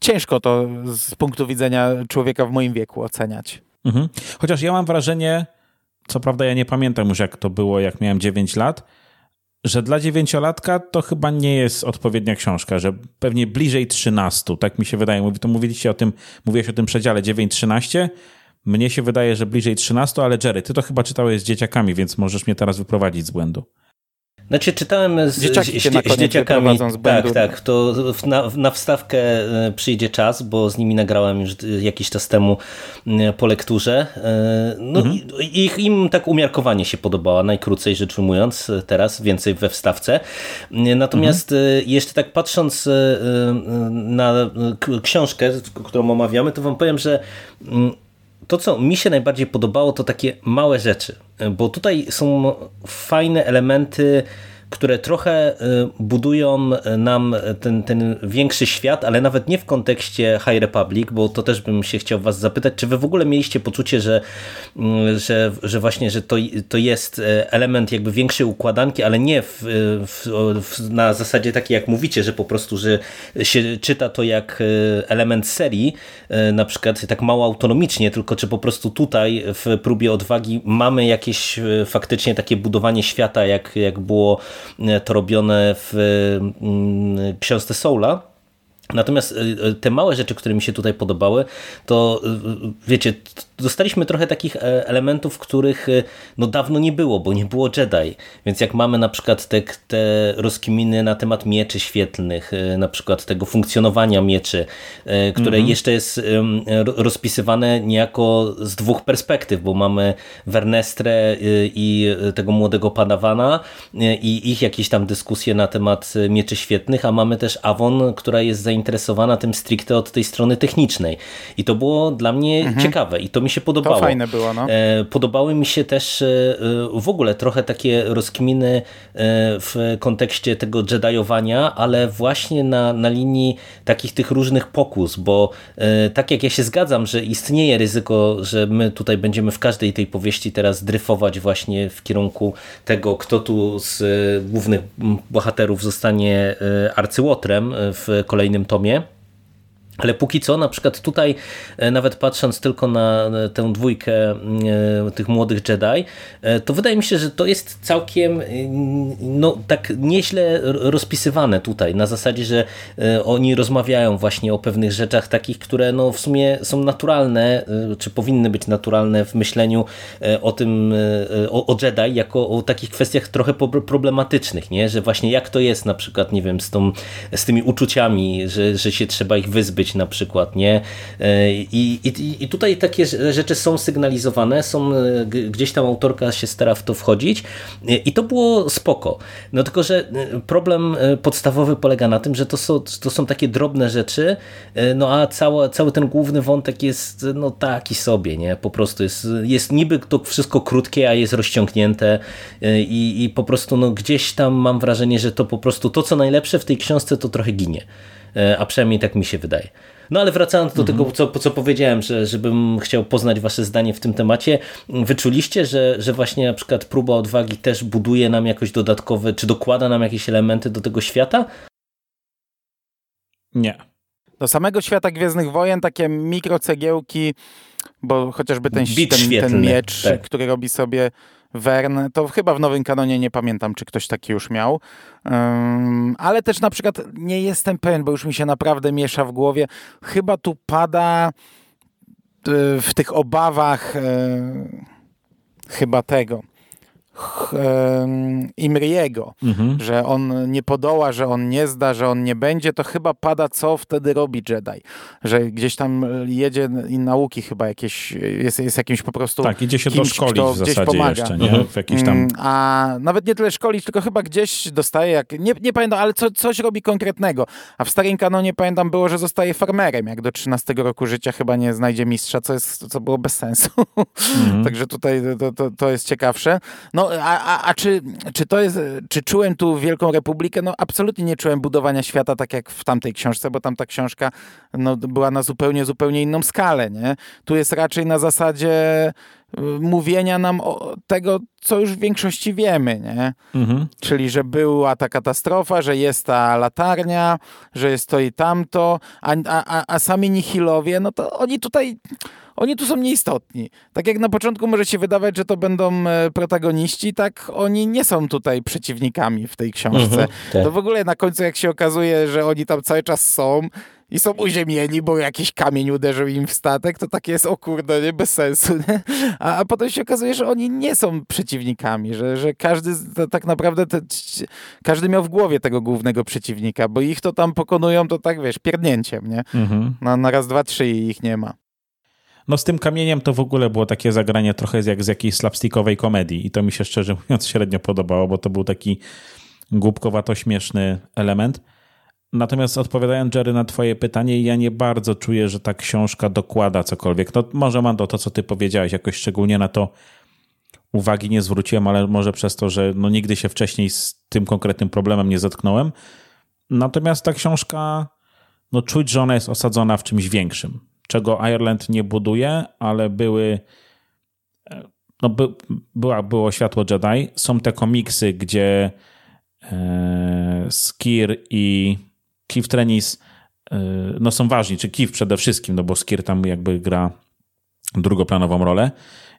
ciężko to z punktu widzenia człowieka w moim wieku oceniać. Mhm. Chociaż ja mam wrażenie, co prawda ja nie pamiętam już jak to było, jak miałem 9 lat, że dla dziewięciolatka to chyba nie jest odpowiednia książka, że pewnie bliżej 13, tak mi się wydaje. To mówiliście o tym, mówiłeś o tym przedziale 9-13, mnie się wydaje, że bliżej 13, ale Jerry, ty to chyba czytałeś z dzieciakami, więc możesz mnie teraz wyprowadzić z błędu. Znaczy czytałem z, Dzieciaki z, z, z dzieciakami. Z tak, tak. To na, na wstawkę e, przyjdzie czas, bo z nimi nagrałem już jakiś czas temu po lekturze. E, no mhm. ich, im tak umiarkowanie się podobała, najkrócej rzecz ujmując, e, teraz więcej we wstawce. Natomiast mhm. jeszcze tak patrząc na książkę, którą omawiamy, to wam powiem, że to, co mi się najbardziej podobało, to takie małe rzeczy, bo tutaj są fajne elementy które trochę y, budują nam ten, ten większy świat, ale nawet nie w kontekście High Republic, bo to też bym się chciał was zapytać, czy wy w ogóle mieliście poczucie, że, mm, że, że właśnie, że to, to jest e, element jakby większej układanki, ale nie w, w, w, na zasadzie takiej jak mówicie, że po prostu, że się czyta to jak e, element serii, e, na przykład tak mało autonomicznie, tylko czy po prostu tutaj w próbie odwagi mamy jakieś faktycznie takie budowanie świata, jak, jak było to robione w mm, książce Soula. Natomiast y, y, te małe rzeczy, które mi się tutaj podobały, to wiecie, dostaliśmy trochę takich e, elementów, których e, no dawno nie było, bo nie było Jedi. Więc jak mamy na przykład te, te rozkminy na temat mieczy świetlnych, e, na przykład tego funkcjonowania mieczy, które mhm. jeszcze jest rozpisywane niejako z dwóch perspektyw, bo mamy Wernestrę i tego młodego Padawana i ich jakieś tam dyskusje na temat mieczy świetnych, a mamy też Avon, która jest zainteresowana tym stricte od tej strony technicznej. I to było dla mnie mhm. ciekawe i to mi mi się podobało. To fajne było, no. E, podobały mi się też e, w ogóle trochę takie rozkminy e, w kontekście tego jediowania, ale właśnie na, na linii takich tych różnych pokus, bo tak jak ja się zgadzam, że istnieje ryzyko, że my tutaj będziemy w każdej tej powieści teraz dryfować właśnie w kierunku tego, kto tu z głównych bohaterów zostanie arcyłotrem w kolejnym tomie, ale póki co, na przykład tutaj, e, nawet patrząc tylko na tę dwójkę e, tych młodych Jedi, e, to wydaje mi się, że to jest całkiem no, tak nieźle rozpisywane tutaj, na zasadzie, że oni rozmawiają właśnie o pewnych rzeczach takich, które no, w sumie są naturalne, czy powinny być naturalne w myśleniu o tym, o, o Jedi, jako o takich kwestiach trochę problematycznych, nie? że właśnie jak to jest na przykład, nie wiem, z, tą, z tymi uczuciami, że, że się trzeba ich wyzbyć, być na przykład, nie? I, i, i tutaj takie rzeczy są sygnalizowane, są gdzieś tam autorka się stara w to wchodzić i to było spoko. No tylko, że problem podstawowy polega na tym, że to są, to są takie drobne rzeczy, no a cały, cały ten główny wątek jest no taki sobie, nie? Po prostu jest, jest niby to wszystko krótkie, a jest rozciągnięte i, i po prostu no gdzieś tam mam wrażenie, że to po prostu to, co najlepsze w tej książce, to trochę ginie. A przynajmniej tak mi się wydaje. No ale wracając do mhm. tego, co, co powiedziałem, że żebym chciał poznać wasze zdanie w tym temacie, wyczuliście, że, że właśnie na przykład próba odwagi też buduje nam jakoś dodatkowe, czy dokłada nam jakieś elementy do tego świata? Nie. Do samego świata Gwiezdnych Wojen takie mikrocegiełki, bo chociażby ten, ten, ten miecz, tak. który robi sobie Wern, to chyba w nowym kanonie nie pamiętam, czy ktoś taki już miał. Um, ale też na przykład nie jestem pewien, bo już mi się naprawdę miesza w głowie. Chyba tu pada y, w tych obawach y, chyba tego Imriego, mhm. że on nie podoła, że on nie zda, że on nie będzie, to chyba pada, co wtedy robi Jedi. Że gdzieś tam jedzie i nauki chyba jakieś, jest, jest jakimś po prostu Tak, idzie się kimś, doszkolić w zasadzie pomaga. jeszcze, nie? Mhm. W jakiś tam... Mm, a nawet nie tyle szkolić, tylko chyba gdzieś dostaje, jak, nie, nie pamiętam, ale co, coś robi konkretnego. A w starym kanonie pamiętam było, że zostaje farmerem, jak do 13 roku życia chyba nie znajdzie mistrza, co, jest, co było bez sensu. Mhm. Także tutaj to, to, to jest ciekawsze. No a, a, a czy, czy to jest, czy czułem tu Wielką Republikę? No absolutnie nie czułem budowania świata tak jak w tamtej książce, bo tamta książka no, była na zupełnie, zupełnie inną skalę, nie? Tu jest raczej na zasadzie y, mówienia nam o tego, co już w większości wiemy, nie? Mhm. Czyli, że była ta katastrofa, że jest ta latarnia, że jest to i tamto, a, a, a sami nihilowie, no to oni tutaj oni tu są nieistotni. Tak jak na początku może się wydawać, że to będą e, protagoniści, tak oni nie są tutaj przeciwnikami w tej książce. Mhm, tak. To w ogóle na końcu jak się okazuje, że oni tam cały czas są i są uziemieni, bo jakiś kamień uderzył im w statek, to takie jest, o kurde, nie, bez sensu, nie? A, a potem się okazuje, że oni nie są przeciwnikami, że, że każdy tak naprawdę, te, każdy miał w głowie tego głównego przeciwnika, bo ich to tam pokonują, to tak, wiesz, pierdnięciem, nie? Mhm. Na, na raz, dwa, trzy i ich nie ma. No z tym kamieniem to w ogóle było takie zagranie trochę jak z jakiejś slapstickowej komedii i to mi się szczerze mówiąc średnio podobało, bo to był taki głupkowato-śmieszny element. Natomiast odpowiadając Jerry na twoje pytanie, ja nie bardzo czuję, że ta książka dokłada cokolwiek. No może Mando, to co ty powiedziałeś, jakoś szczególnie na to uwagi nie zwróciłem, ale może przez to, że no nigdy się wcześniej z tym konkretnym problemem nie zetknąłem. Natomiast ta książka, no czuć, że ona jest osadzona w czymś większym czego Ireland nie buduje, ale były no by, była, było Światło Jedi. Są te komiksy, gdzie e, Skir i Keith Trenis e, no są ważni, czy Keith przede wszystkim, no bo Skir tam jakby gra drugoplanową rolę.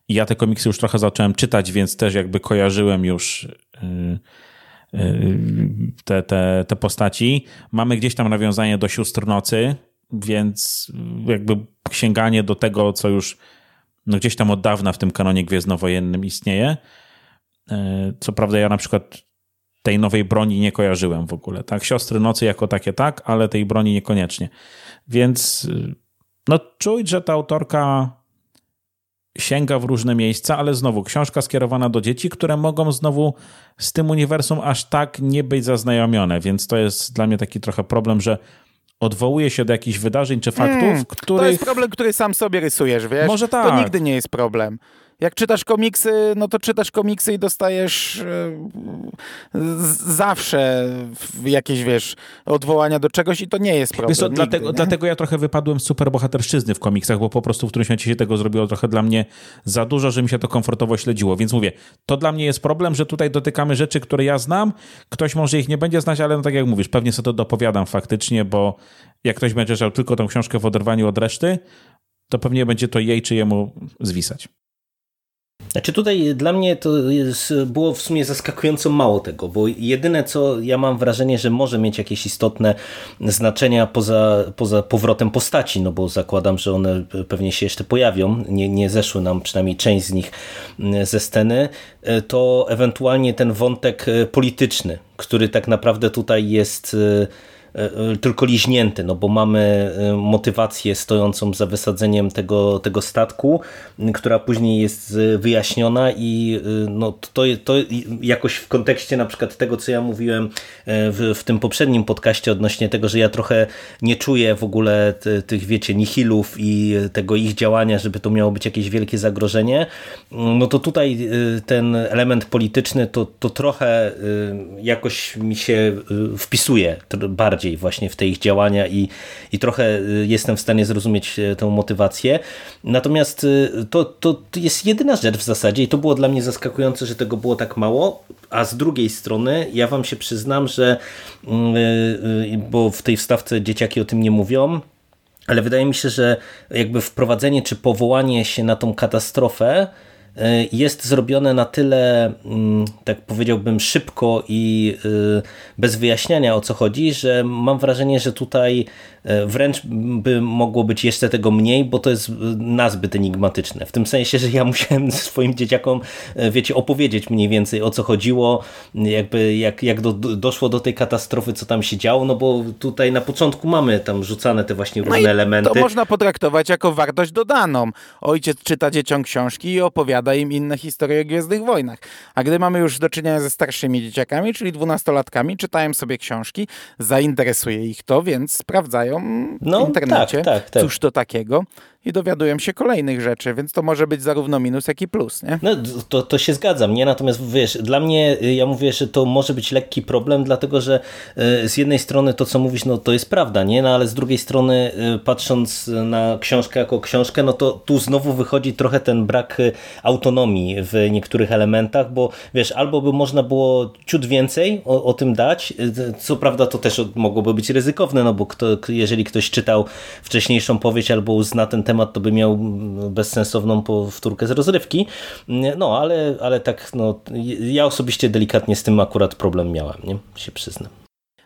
I ja te komiksy już trochę zacząłem czytać, więc też jakby kojarzyłem już e, e te, te, te postaci. Mamy gdzieś tam nawiązanie do Sióstr Nocy, więc jakby sięganie do tego, co już no gdzieś tam od dawna w tym kanonie gwiezdnowojennym istnieje. E, co prawda ja na przykład tej nowej broni nie kojarzyłem w ogóle. Tak, siostry nocy jako takie tak, ale tej broni niekoniecznie. Więc no czuć, że ta autorka sięga w różne miejsca, ale znowu książka skierowana do dzieci, które mogą znowu z tym uniwersum aż tak nie być zaznajomione, więc to jest dla mnie taki trochę problem, że odwołuje się do jakichś wydarzeń czy faktów, hmm, których... To jest problem, który sam sobie rysujesz, wiesz? Może tak. To nigdy nie jest problem. Jak czytasz komiksy, no to czytasz komiksy i dostajesz e, zawsze jakieś, wiesz, odwołania do czegoś i to nie jest problem. Co, dlatego, nie? dlatego ja trochę wypadłem z superbohaterszczyzny w komiksach, bo po prostu w którymś momencie się tego zrobiło trochę dla mnie za dużo, że mi się to komfortowo śledziło. Więc mówię, to dla mnie jest problem, że tutaj dotykamy rzeczy, które ja znam. Ktoś może ich nie będzie znać, ale no tak jak mówisz, pewnie sobie to dopowiadam faktycznie, bo jak ktoś będzie czytał tylko tą książkę w oderwaniu od reszty, to pewnie będzie to jej czy jemu zwisać. Znaczy tutaj dla mnie to jest, było w sumie zaskakująco mało tego, bo jedyne co ja mam wrażenie, że może mieć jakieś istotne znaczenia poza, poza powrotem postaci, no bo zakładam, że one pewnie się jeszcze pojawią, nie, nie zeszły nam przynajmniej część z nich mm, ze sceny, e, to ewentualnie ten wątek e, polityczny, który tak naprawdę tutaj jest e, tylko liźnięty, no bo mamy motywację stojącą za wysadzeniem tego, tego statku, która później jest wyjaśniona i no, to, to jakoś w kontekście na przykład tego, co ja mówiłem w, w tym poprzednim podcaście odnośnie tego, że ja trochę nie czuję w ogóle tych, wiecie, nihilów i tego ich działania, żeby to miało być jakieś wielkie zagrożenie, no to tutaj ten element polityczny to, to trochę jakoś mi się wpisuje bardziej właśnie w te ich działania i, i trochę jestem w stanie zrozumieć tę motywację. Natomiast to, to jest jedyna rzecz w zasadzie i to było dla mnie zaskakujące, że tego było tak mało, a z drugiej strony ja wam się przyznam, że bo w tej wstawce dzieciaki o tym nie mówią, ale wydaje mi się, że jakby wprowadzenie czy powołanie się na tą katastrofę jest zrobione na tyle, mm, tak powiedziałbym, szybko i e, bez wyjaśniania o co chodzi, że mam wrażenie, że tutaj E, wręcz by mogło być jeszcze tego mniej, bo to jest nazbyt enigmatyczne. W tym sensie, że ja musiałem swoim dzieciakom, e, wiecie, opowiedzieć mniej więcej o co chodziło, jakby jak, jak do, doszło do tej katastrofy, co tam się działo, no bo tutaj na początku mamy tam rzucane te właśnie różne no elementy. To można potraktować jako wartość dodaną. Ojciec czyta dzieciom książki i opowiada im inne historie o Gwiezdnych Wojnach. A gdy mamy już do czynienia ze starszymi dzieciakami, czyli dwunastolatkami, czytają sobie książki, zainteresuje ich to, więc sprawdzają no, w internecie, tak, tak, tak. cóż to takiego i dowiadują się kolejnych rzeczy, więc to może być zarówno minus, jak i plus, nie? No, to, to się zgadzam, nie? Natomiast wiesz, dla mnie, y, ja mówię, że to może być lekki problem, dlatego, że y, z jednej strony to, co mówisz, no to jest prawda, nie? No ale z drugiej strony, y, patrząc na książkę jako książkę, no to tu znowu wychodzi trochę ten brak autonomii w niektórych elementach, bo wiesz, albo by można było ciut więcej o, o tym dać, co prawda to też mogłoby być ryzykowne, no bo kto, jeżeli ktoś czytał wcześniejszą powieść albo zna ten temat, to by miał bezsensowną powtórkę z rozrywki. No, ale, ale tak, no, ja osobiście delikatnie z tym akurat problem miałem, nie? się przyznam.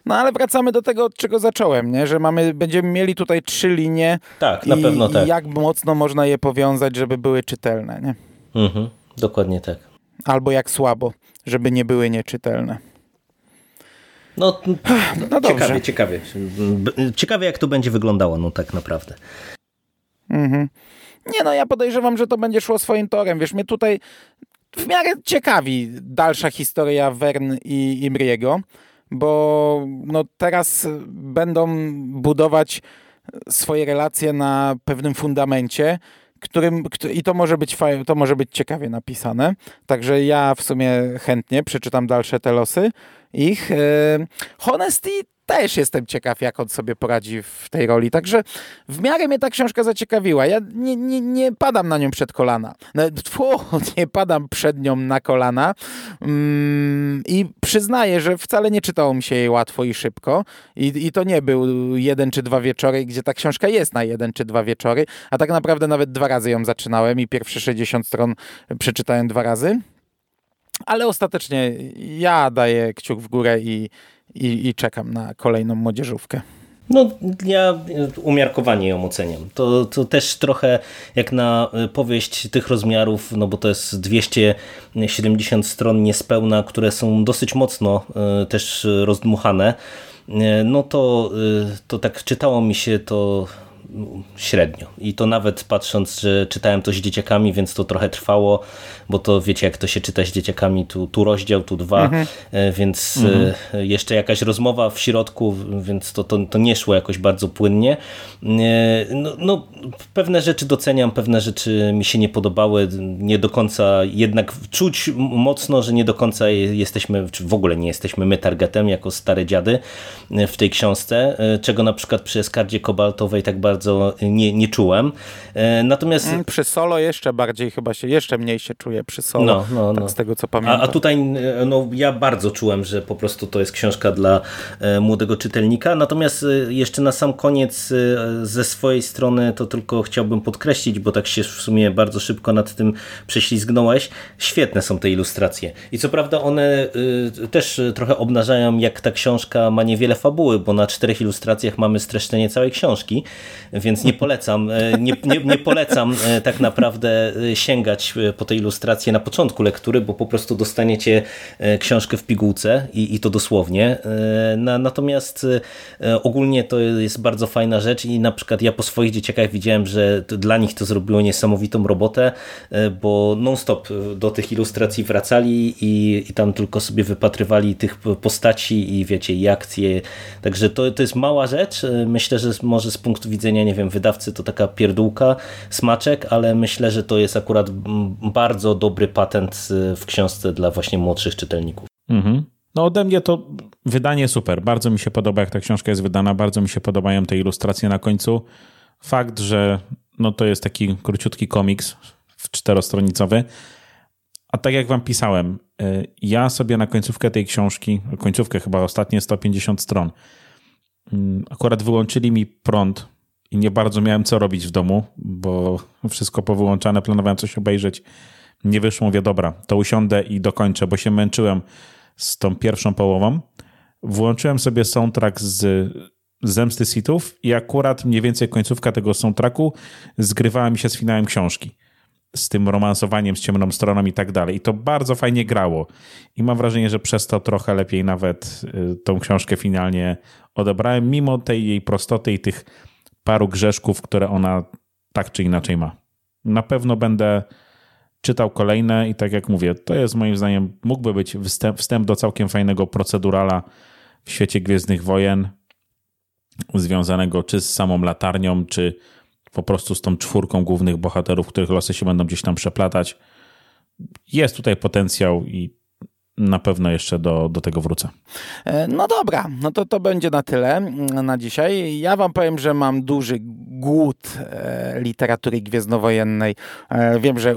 No ale wracamy do tego, od czego zacząłem, nie? że mamy, będziemy mieli tutaj trzy linie. Tak, na pewno tak. I jak mocno można je powiązać, żeby były czytelne. Nie? Mhm, dokładnie tak. Albo jak słabo, żeby nie były nieczytelne. No, no ciekawie, ciekawie. Ciekawie, jak to będzie wyglądało, no tak naprawdę. Mhm. Nie no, ja podejrzewam, że to będzie szło swoim torem. Wiesz, mnie tutaj w miarę ciekawi dalsza historia Wern i Imriego, bo no teraz będą budować swoje relacje na pewnym fundamencie, którym, i to może być to może być ciekawie napisane. Także ja w sumie chętnie przeczytam dalsze te losy ich. E, Honesty też jestem ciekaw, jak on sobie poradzi w tej roli. Także w miarę mnie ta książka zaciekawiła. Ja nie, nie, nie padam na nią przed kolana. No, tfu, nie padam przed nią na kolana. Mm, I przyznaję, że wcale nie czytało mi się jej łatwo i szybko. I, I to nie był jeden czy dwa wieczory, gdzie ta książka jest na jeden czy dwa wieczory. A tak naprawdę nawet dwa razy ją zaczynałem i pierwsze 60 stron przeczytałem dwa razy. Ale ostatecznie ja daję kciuk w górę i, i, i czekam na kolejną młodzieżówkę. No, ja umiarkowanie ją oceniam. To, to też trochę jak na powieść tych rozmiarów, no bo to jest 270 stron niespełna, które są dosyć mocno e, też rozdmuchane. E, no to, to tak czytało mi się to średnio. I to nawet patrząc, że czytałem to z dzieciakami, więc to trochę trwało, bo to wiecie, jak to się czyta z dzieciakami, tu, tu rozdział, tu dwa, mhm. E, więc mhm. E, jeszcze jakaś rozmowa w środku, więc to, to, to nie szło jakoś bardzo płynnie. E, no, no, pewne rzeczy doceniam, pewne rzeczy mi się nie podobały, nie do końca, jednak czuć mocno, że nie do końca jesteśmy, czy w ogóle nie jesteśmy my targetem, jako stare dziady w tej książce, czego na przykład przy Eskardzie Kobaltowej tak bardzo bardzo nie, nie czułem. E, natomiast... Mm, przy solo jeszcze bardziej chyba się, jeszcze mniej się czuję przy solo, no, no, tak no. z tego co pamiętam. A, a tutaj e, no, ja bardzo czułem, że po prostu to jest książka dla e, młodego czytelnika. Natomiast jeszcze na sam koniec ze swojej strony to tylko chciałbym podkreślić, bo tak się w sumie bardzo szybko nad tym prześlizgnąłeś. Świetne są te ilustracje. I co prawda one też trochę obnażają, jak ta książka ma niewiele fabuły, bo na czterech ilustracjach mamy streszczenie całej książki, więc nie polecam, nie, nie, nie polecam tak naprawdę sięgać po te ilustracje na początku lektury, bo po prostu dostaniecie książkę w pigułce i, i to dosłownie. Natomiast ogólnie to jest bardzo fajna rzecz i na przykład ja po swoich dzieciakach widziałem, że dla nich to zrobiło niesamowitą robotę, bo non-stop do tych ilustracji wracali i, i tam tylko sobie wypatrywali tych postaci i wiecie, i akcje. Także to, to jest mała rzecz. Myślę, że może z punktu widzenia, nie wiem, wydawcy to taka pierdółka, smaczek, ale myślę, że to jest akurat bardzo dobry patent w książce dla właśnie młodszych czytelników. Mhm. No ode mnie to wydanie super. Bardzo mi się podoba, jak ta książka jest wydana. Bardzo mi się podobają te ilustracje na końcu. Fakt, że no to jest taki króciutki komiks czterostronicowy, a tak jak wam pisałem, y, ja sobie na końcówkę tej książki, końcówkę chyba ostatnie 150 stron, mm, akurat wyłączyli mi prąd i nie bardzo miałem co robić w domu, bo wszystko powyłączane, planowałem coś obejrzeć. Nie wyszło, mówię, dobra, to usiądę i dokończę, bo się męczyłem z tą pierwszą połową. Włączyłem sobie soundtrack z Zemsty Sithów i akurat mniej więcej końcówka tego soundtracku zgrywała mi się z finałem książki z tym romansowaniem z ciemną stroną i tak dalej. I to bardzo fajnie grało. I mam wrażenie, że przez to trochę lepiej nawet y, tą książkę finalnie odebrałem, mimo tej jej prostoty i tych paru grzeszków, które ona tak czy inaczej ma. Na pewno będę czytał kolejne i tak jak mówię, to jest moim zdaniem, mógłby być wstęp, wstęp do całkiem fajnego procedurala w świecie Gwiezdnych Wojen, związanego czy z samą latarnią, czy po prostu z tą czwórką głównych bohaterów, których losy się będą gdzieś tam przeplatać. Jest tutaj potencjał i na pewno jeszcze do, do tego wrócę. E, no dobra, no to to będzie na tyle mm, na dzisiaj. Ja wam powiem, że mam duży głód e, literatury gwiezdnowojennej. E, wiem, że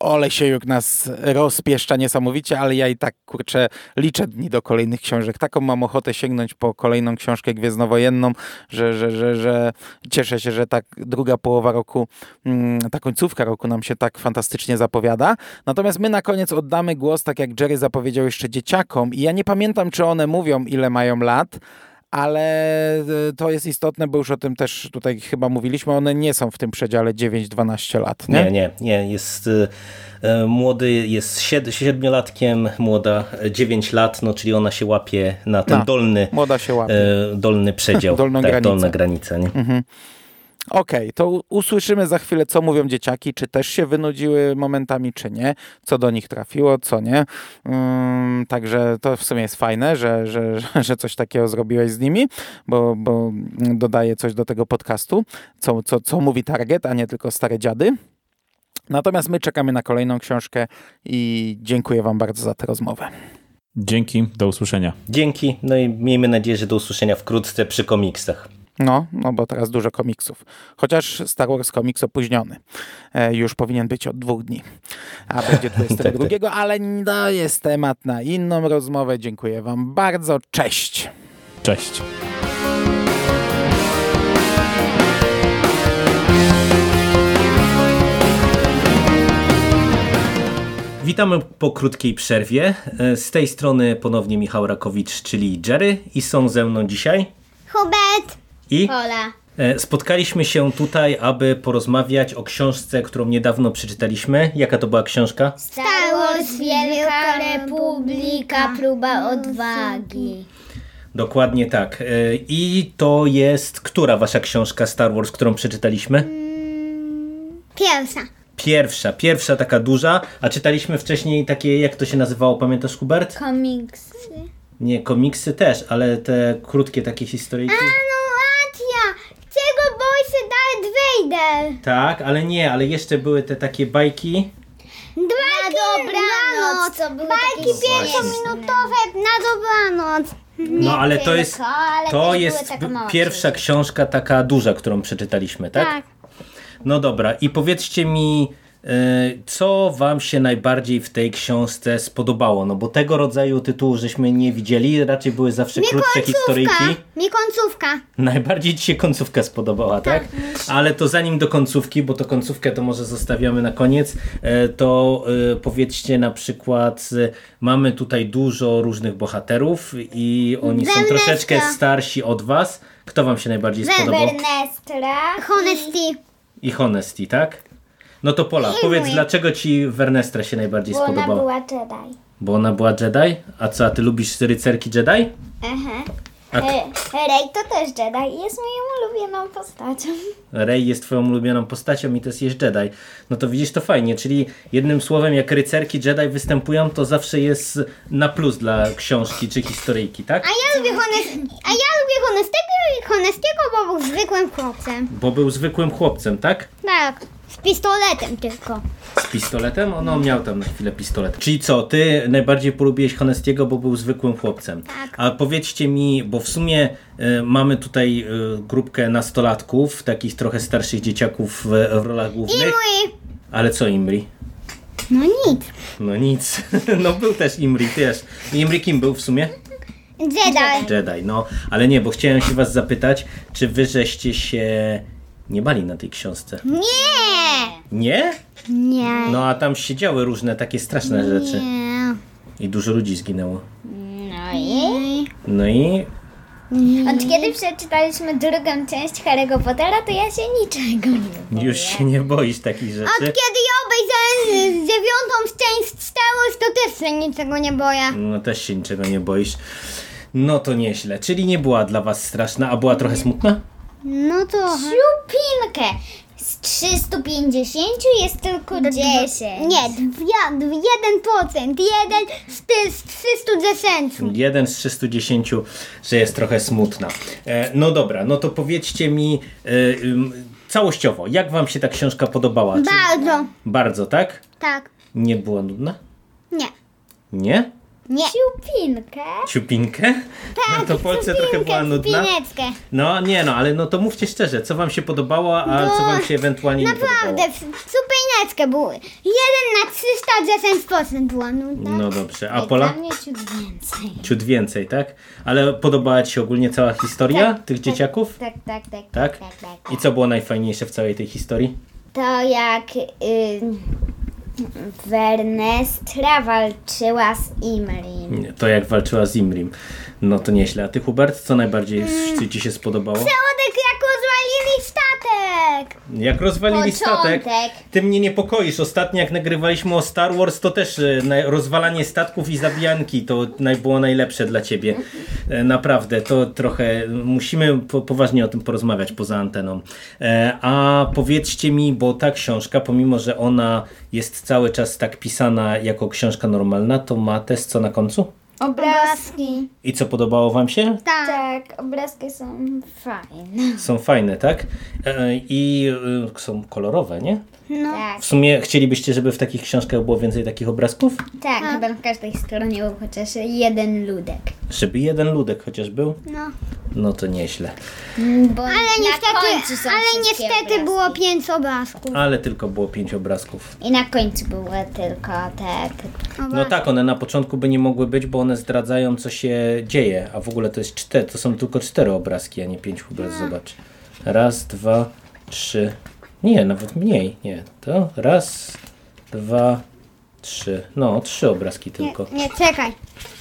Olesiejuk nas rozpieszcza niesamowicie, ale ja i tak, kurczę, liczę dni do kolejnych książek. Taką mam ochotę sięgnąć po kolejną książkę gwiezdnowojenną, że, że, że, że cieszę się, że tak druga połowa roku, mm, ta końcówka roku nam się tak fantastycznie zapowiada. Natomiast my na koniec oddamy głos, tak jak Jerry zapowiedział jeszcze dzieciakom i ja nie pamiętam, czy one mówią, ile mają lat, ale e, to jest istotne, bo już o tym też tutaj chyba mówiliśmy, one nie są w tym przedziale 9-12 lat, nie? Nie, nie, nie. Jest e, młody, jest siedmiolatkiem, młoda 9 lat, no czyli ona się łapie na ten no, dolny, młoda się łapie. E, dolny przedział, Dolną tak, granicę. dolna granica. Nie? Mhm. Okej, okay, to usłyszymy za chwilę, co mówią dzieciaki, czy też się wynudziły momentami, czy nie, co do nich trafiło, co nie. Um, także to w sumie jest fajne, że, że, że coś takiego zrobiłeś z nimi, bo, bo dodaje coś do tego podcastu, co, co, co mówi Target, a nie tylko stare dziady. Natomiast my czekamy na kolejną książkę i dziękuję Wam bardzo za tę rozmowę. Dzięki, do usłyszenia. Dzięki, no i miejmy nadzieję, że do usłyszenia wkrótce przy komiksach. No, no bo teraz dużo komiksów. Chociaż Star Wars komiks opóźniony. E, już powinien być od dwóch dni. A będzie 22, tak, tak. ale to jest temat na inną rozmowę. Dziękuję wam bardzo. Cześć. Cześć. Witamy po krótkiej przerwie. E, z tej strony ponownie Michał Rakowicz, czyli Jerry i są ze mną dzisiaj Hubert i e, Spotkaliśmy się tutaj, aby porozmawiać o książce, którą niedawno przeczytaliśmy. Jaka to była książka? Star Wars Wielka Republika Próba Odwagi. Dokładnie tak. E, I to jest która wasza książka Star Wars, którą przeczytaliśmy? Mm, pierwsza. Pierwsza, pierwsza taka duża. A czytaliśmy wcześniej takie, jak to się nazywało, pamiętasz Hubert? Komiksy. Nie, komiksy też, ale te krótkie takie historyjki. A no Czego boi się Tak, ale nie, ale jeszcze były te takie bajki. Bajki na dobranoc. To były bajki pięciominutowe na dobranoc. No ale to jest, to jest pierwsza książka taka duża, którą przeczytaliśmy, tak? Tak. No dobra, i powiedzcie mi, co wam się najbardziej w tej książce spodobało? No bo tego rodzaju tytułu żeśmy nie widzieli, raczej były zawsze krótsze historyjki. Mi końcówka. Najbardziej ci się końcówka spodobała, tak? Ale to zanim do końcówki, bo to końcówkę to może zostawiamy na koniec, e, to e, powiedzcie na przykład, e, mamy tutaj dużo różnych bohaterów i oni są troszeczkę starsi od was. Kto wam się najbardziej spodobał? Honesty. I Honesty, tak? No to Pola, powiedz, dlaczego ci Wernestra się najbardziej Bo ona spodobała? była Jedi. Bo ona była Jedi? A co, a ty lubisz rycerki Jedi? Aha. A E, Rey to też Jedi jest moją ulubioną postacią. Rey jest twoją ulubioną postacią i to jest Jedi. No to widzisz, to fajnie, czyli jednym słowem, jak rycerki Jedi występują, to zawsze jest na plus dla książki czy historyjki, tak? A ja lubię Honest... A ja lubię Honestego i Honestiego, bo był zwykłym chłopcem. Bo był zwykłym chłopcem, tak? Tak. Z pistoletem tylko. Z pistoletem? Ono miał tam na chwilę pistolet. Czyli co, ty najbardziej polubiłeś Honestiego, bo był zwykłym chłopcem. Tak. A powiedzcie mi, bo w sumie e, mamy tutaj e, grupkę nastolatków, takich trochę starszych dzieciaków w, w rolach głównych. mój... Ale co Imri? No nic. No nic. No był też Imri też. Imri kim był w sumie? Jedi. Jedi, no. Ale nie, bo chciałem się was zapytać, czy wy żeście się nie bali na tej książce? Nie. Nie? Nie. No a tam się działy różne takie straszne rzeczy. Nie. I dużo ludzi zginęło. No i? No i Od kiedy przeczytaliśmy drugą część Harry'ego Pottera, to ja się niczego nie boję. już się nie boisz takich Od rzeczy. kiedy ja obejrzałem dziewiątą część Star Wars, to też się niczego nie boję. No też się niczego nie boisz. No to nieźle. Czyli nie była dla was straszna, a była trochę smutna? No to... Siupinkę! Z 350 jest tylko 10. Nie, dwie, jeden procent. Jeden z, ty, z 310. Jeden z 310, że jest trochę smutna. E, no dobra, no to powiedzcie mi e, całościowo, jak wam się ta książka podobała? Czy- Bardzo. Bardzo, tak? Tak. Nie była nudna? Nie. Nie? Nie. Siupinkę? Ciupinkę? Tak, no to Polsce trochę była nudna. cupineczkę. No nie no, ale no to mówcie szczerze, co wam się podobało, a No, co wam się ewentualnie nie Naprawdę, podobało? cupineczkę było. Jeden na 310% była nudna. No dobrze, a Pola? Dla mnie ciut więcej. Ciut więcej, tak? Ale podobała ci się ogólnie cała historia Tak, tych tak, dzieciaków? Tak, tak, tak. Tak? tak, tak. I co było najfajniejsze w całej tej historii? To jak y, Vernestra walczyła z Imrim. To jak walczyła z Imrim. No to nieźle. A ty Hubert, co najbardziej ci się spodobało? Rozwalili statek. Jak rozwalili Początek. statek, ty mnie niepokoisz. Ostatnio jak nagrywaliśmy o Star Wars, to też e, rozwalanie statków i zabijanki to było najlepsze dla ciebie. E, Naprawdę, to trochę musimy po, poważnie o tym porozmawiać poza anteną. E, A powiedzcie mi, bo ta książka, pomimo że ona jest cały czas tak pisana jako książka normalna, to ma też co na końcu? Obrazki. I co podobało wam się? Tak. Tak, obrazki są fajne. Są fajne, tak? E, I e, są kolorowe, nie? No. Tak, W sumie chcielibyście, żeby w takich książkach było więcej takich obrazków? tak, chyba na każdej stronie był chociaż jeden ludek. Żeby jeden ludek chociaż był? No. No to nieźle. Bo Ale na końcu niestety, są ale niestety obrazki. było pięć obrazków. Ale tylko było pięć obrazków. I na końcu były tylko te... No tak, one na początku by nie mogły być, bo one zdradzają, co się dzieje. A w ogóle to jest cztery, to są tylko cztery obrazki, a nie pięć Hubert, zobacz. Raz, dwa, trzy. Nie, nawet mniej. Nie, to raz, dwa, trzy. No, trzy obrazki tylko. Nie, czekaj.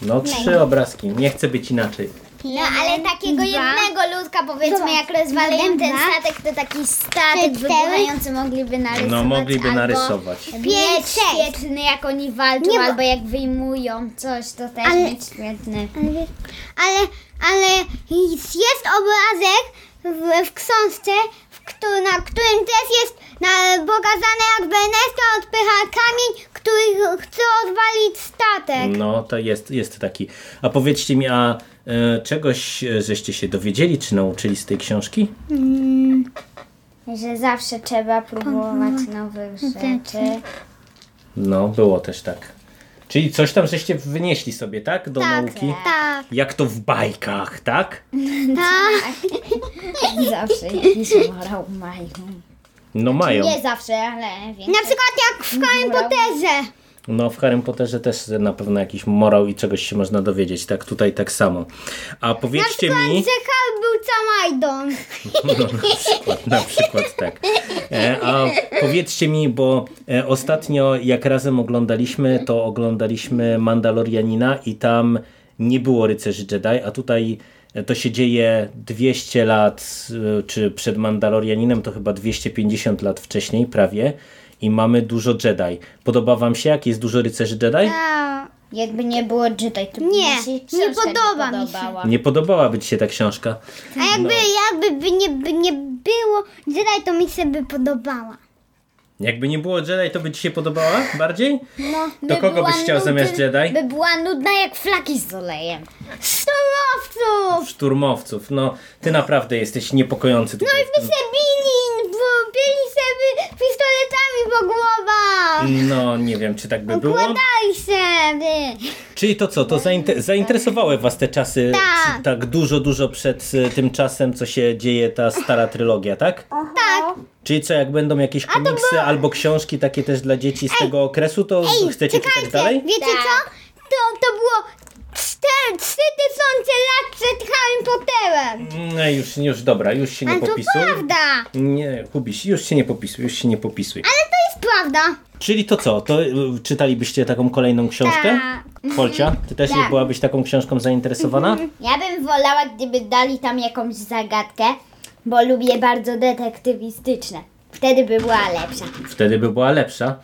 No, trzy obrazki. Nie chcę być inaczej. No ale takiego jednego ludka powiedzmy jak rozwalają Jeden, ten statek to taki statek wybuchający mogliby narysować No, mogliby albo narysować. Pięć, świetny jak oni walczą Nie, bo- albo jak wyjmują coś to też Ale- mieć świetny. Ale, ale, ale jest obrazek w, w książce, w któ- na którym też jest na, pokazane jak Venecja odpycha kamień, który chce odwalić statek. No, to jest, jest taki. A powiedzcie mi, a e, czegoś e, żeście się dowiedzieli, czy nauczyli z tej książki? Że zawsze trzeba próbować nowych rzeczy. No, było też tak. Czyli coś tam żeście wynieśli sobie, tak? Do nauki? Tak, Jak to w bajkach, tak? tak. Zawsze jakiś morał mają. No mają. Nie zawsze, ale wiem. Na przykład jak w Harry Potterze. No w Harry Potterze też na pewno jakiś morał i czegoś się można dowiedzieć, tak tutaj tak samo. A Na powiedzcie przykład, mi... że Harry był Camajdą. Na przykład tak. E, a powiedzcie mi, bo e, ostatnio jak razem oglądaliśmy, to oglądaliśmy Mandalorianina i tam nie było rycerzy Jedi, a tutaj e, to się dzieje 200 lat, e, czy przed Mandalorianinem to chyba 250 lat wcześniej prawie i mamy dużo Jedi. Podoba wam się, jak jest dużo rycerzy Jedi? A, Jakby nie było Jedi, to by Nie, się nie podoba mi się. podobała. Nie podobałaby ci się ta książka? a jakby, jakby by nie, by nie było Jedi, to mi się by podobała. Jakby nie było Jedi, to by ci się podobała bardziej? No. Do By kogo była byś chciał nudy- zamiast Jedi? By była nudna jak flaki z olejem. Szturmowców! Szturmowców. No, ty naprawdę jesteś niepokojący tutaj. By się bili, bo bili sobie pistoletami po głowach. No, nie wiem, czy tak by było. Układali się. Czyli to co, to zainter- zainteresowały was te czasy Tak. tak dużo, dużo przed y, tym czasem, co się dzieje ta stara trylogia, tak? Tak. Czyli co, jak będą jakieś komiksy albo książki takie też dla dzieci z tego okresu, to Ej, chcecie czytać czekajcie, dalej? wiecie Tak. co? To, to było 3000 lat przed Harry Potterem. No już, już dobra, już się nie Ale to popisuj. prawda. Nie, Kubiś, już się nie popisuj, już się nie popisuj. Ale to jest prawda. Czyli to co, to y, czytalibyście taką kolejną książkę? Tak. Polcia, ty też Tak. byłabyś taką książką zainteresowana? Ja bym wolała, gdyby dali tam jakąś zagadkę, bo lubię bardzo detektywistyczne. Wtedy by była lepsza. Wtedy by była lepsza.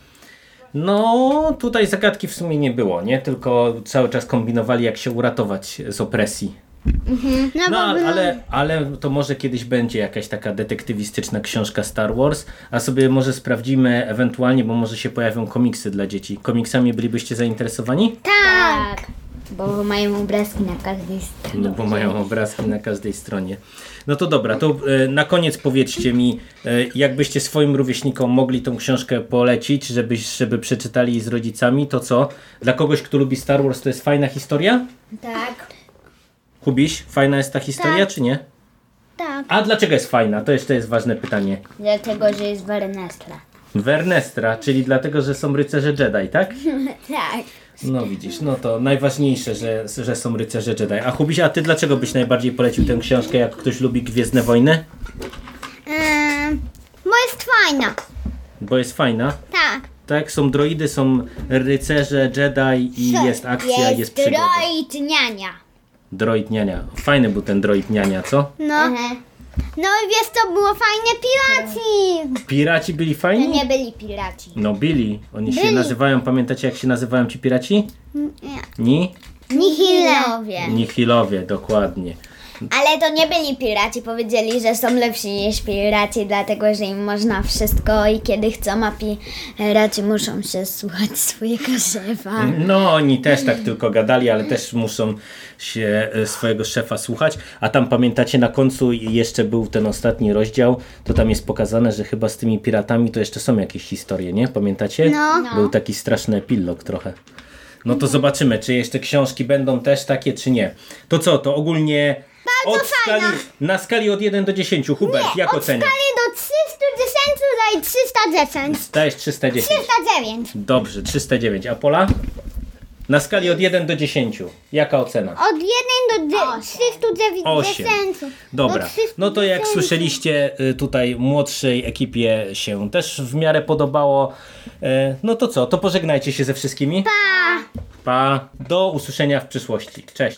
No, tutaj zagadki w sumie nie było, nie? Tylko cały czas kombinowali, jak się uratować z opresji. No, No, by- ale, ale to może kiedyś będzie jakaś taka detektywistyczna książka Star Wars, a sobie może sprawdzimy ewentualnie, bo może się pojawią komiksy dla dzieci. Komiksami bylibyście zainteresowani? Tak. Bo mają obrazki na każdej stronie. No bo mają obrazki na każdej stronie. No to dobra, to e, na koniec powiedzcie mi, e, jakbyście swoim rówieśnikom mogli tą książkę polecić, żeby, żeby przeczytali z rodzicami, to co? Dla kogoś, kto lubi Star Wars, to jest fajna historia? Tak. Kubiś, fajna jest ta historia, czy nie? Tak. A dlaczego jest fajna? To jeszcze jest ważne pytanie. Dlatego, że jest Wernestra. Wernestra, czyli dlatego, że są rycerze Jedi, tak? Tak. No widzisz, no to najważniejsze, że, że są rycerze Jedi. A Kubiś, a ty dlaczego byś najbardziej polecił tę książkę, jak ktoś lubi Gwiezdne Wojny? Ehm, bo jest fajna. Bo jest fajna. Tak. Tak, są droidy, są rycerze, Jedi i jest akcja, jest, jest przygoda. droid niania. Droid niania. Fajny był ten droid niania, co? No. Aha. No i wiesz co było fajne? Piraci. Piraci byli To fajni? nie byli piraci. No byli. Oni się Byli. nazywają, pamiętacie jak się nazywają ci piraci? Nie. Ni? Nihilowie. Nihilowie, dokładnie. Ale to nie byli piraci. Powiedzieli, że są lepsi niż piraci, dlatego że im można wszystko i kiedy chcą, a piraci muszą się słuchać swojego szefa. No, oni też tak tylko gadali, ale też muszą się e, swojego szefa słuchać. A tam pamiętacie na końcu jeszcze był ten ostatni rozdział, to tam jest pokazane, że chyba z tymi piratami to jeszcze są jakieś historie, nie? Pamiętacie? No. No. Był taki straszny epilog trochę. No to zobaczymy, czy jeszcze książki będą też takie, czy nie. To co, to ogólnie Bardzo od skali, fajna. na skali od 1 do 10, Hubert, jak Od oceniasz? skali do 310 daj 310. Dajesz 310. 309. Dobrze, 309. A Pola? Na skali od 1 do 10. Jaka ocena? Od 1 do dzie- 390. Osiem. Dobra, Do 310. no to jak słyszeliście y, tutaj młodszej ekipie się też w miarę podobało. E, No to co, to pożegnajcie się ze wszystkimi. Pa. Pa, do usłyszenia w przyszłości. Cześć.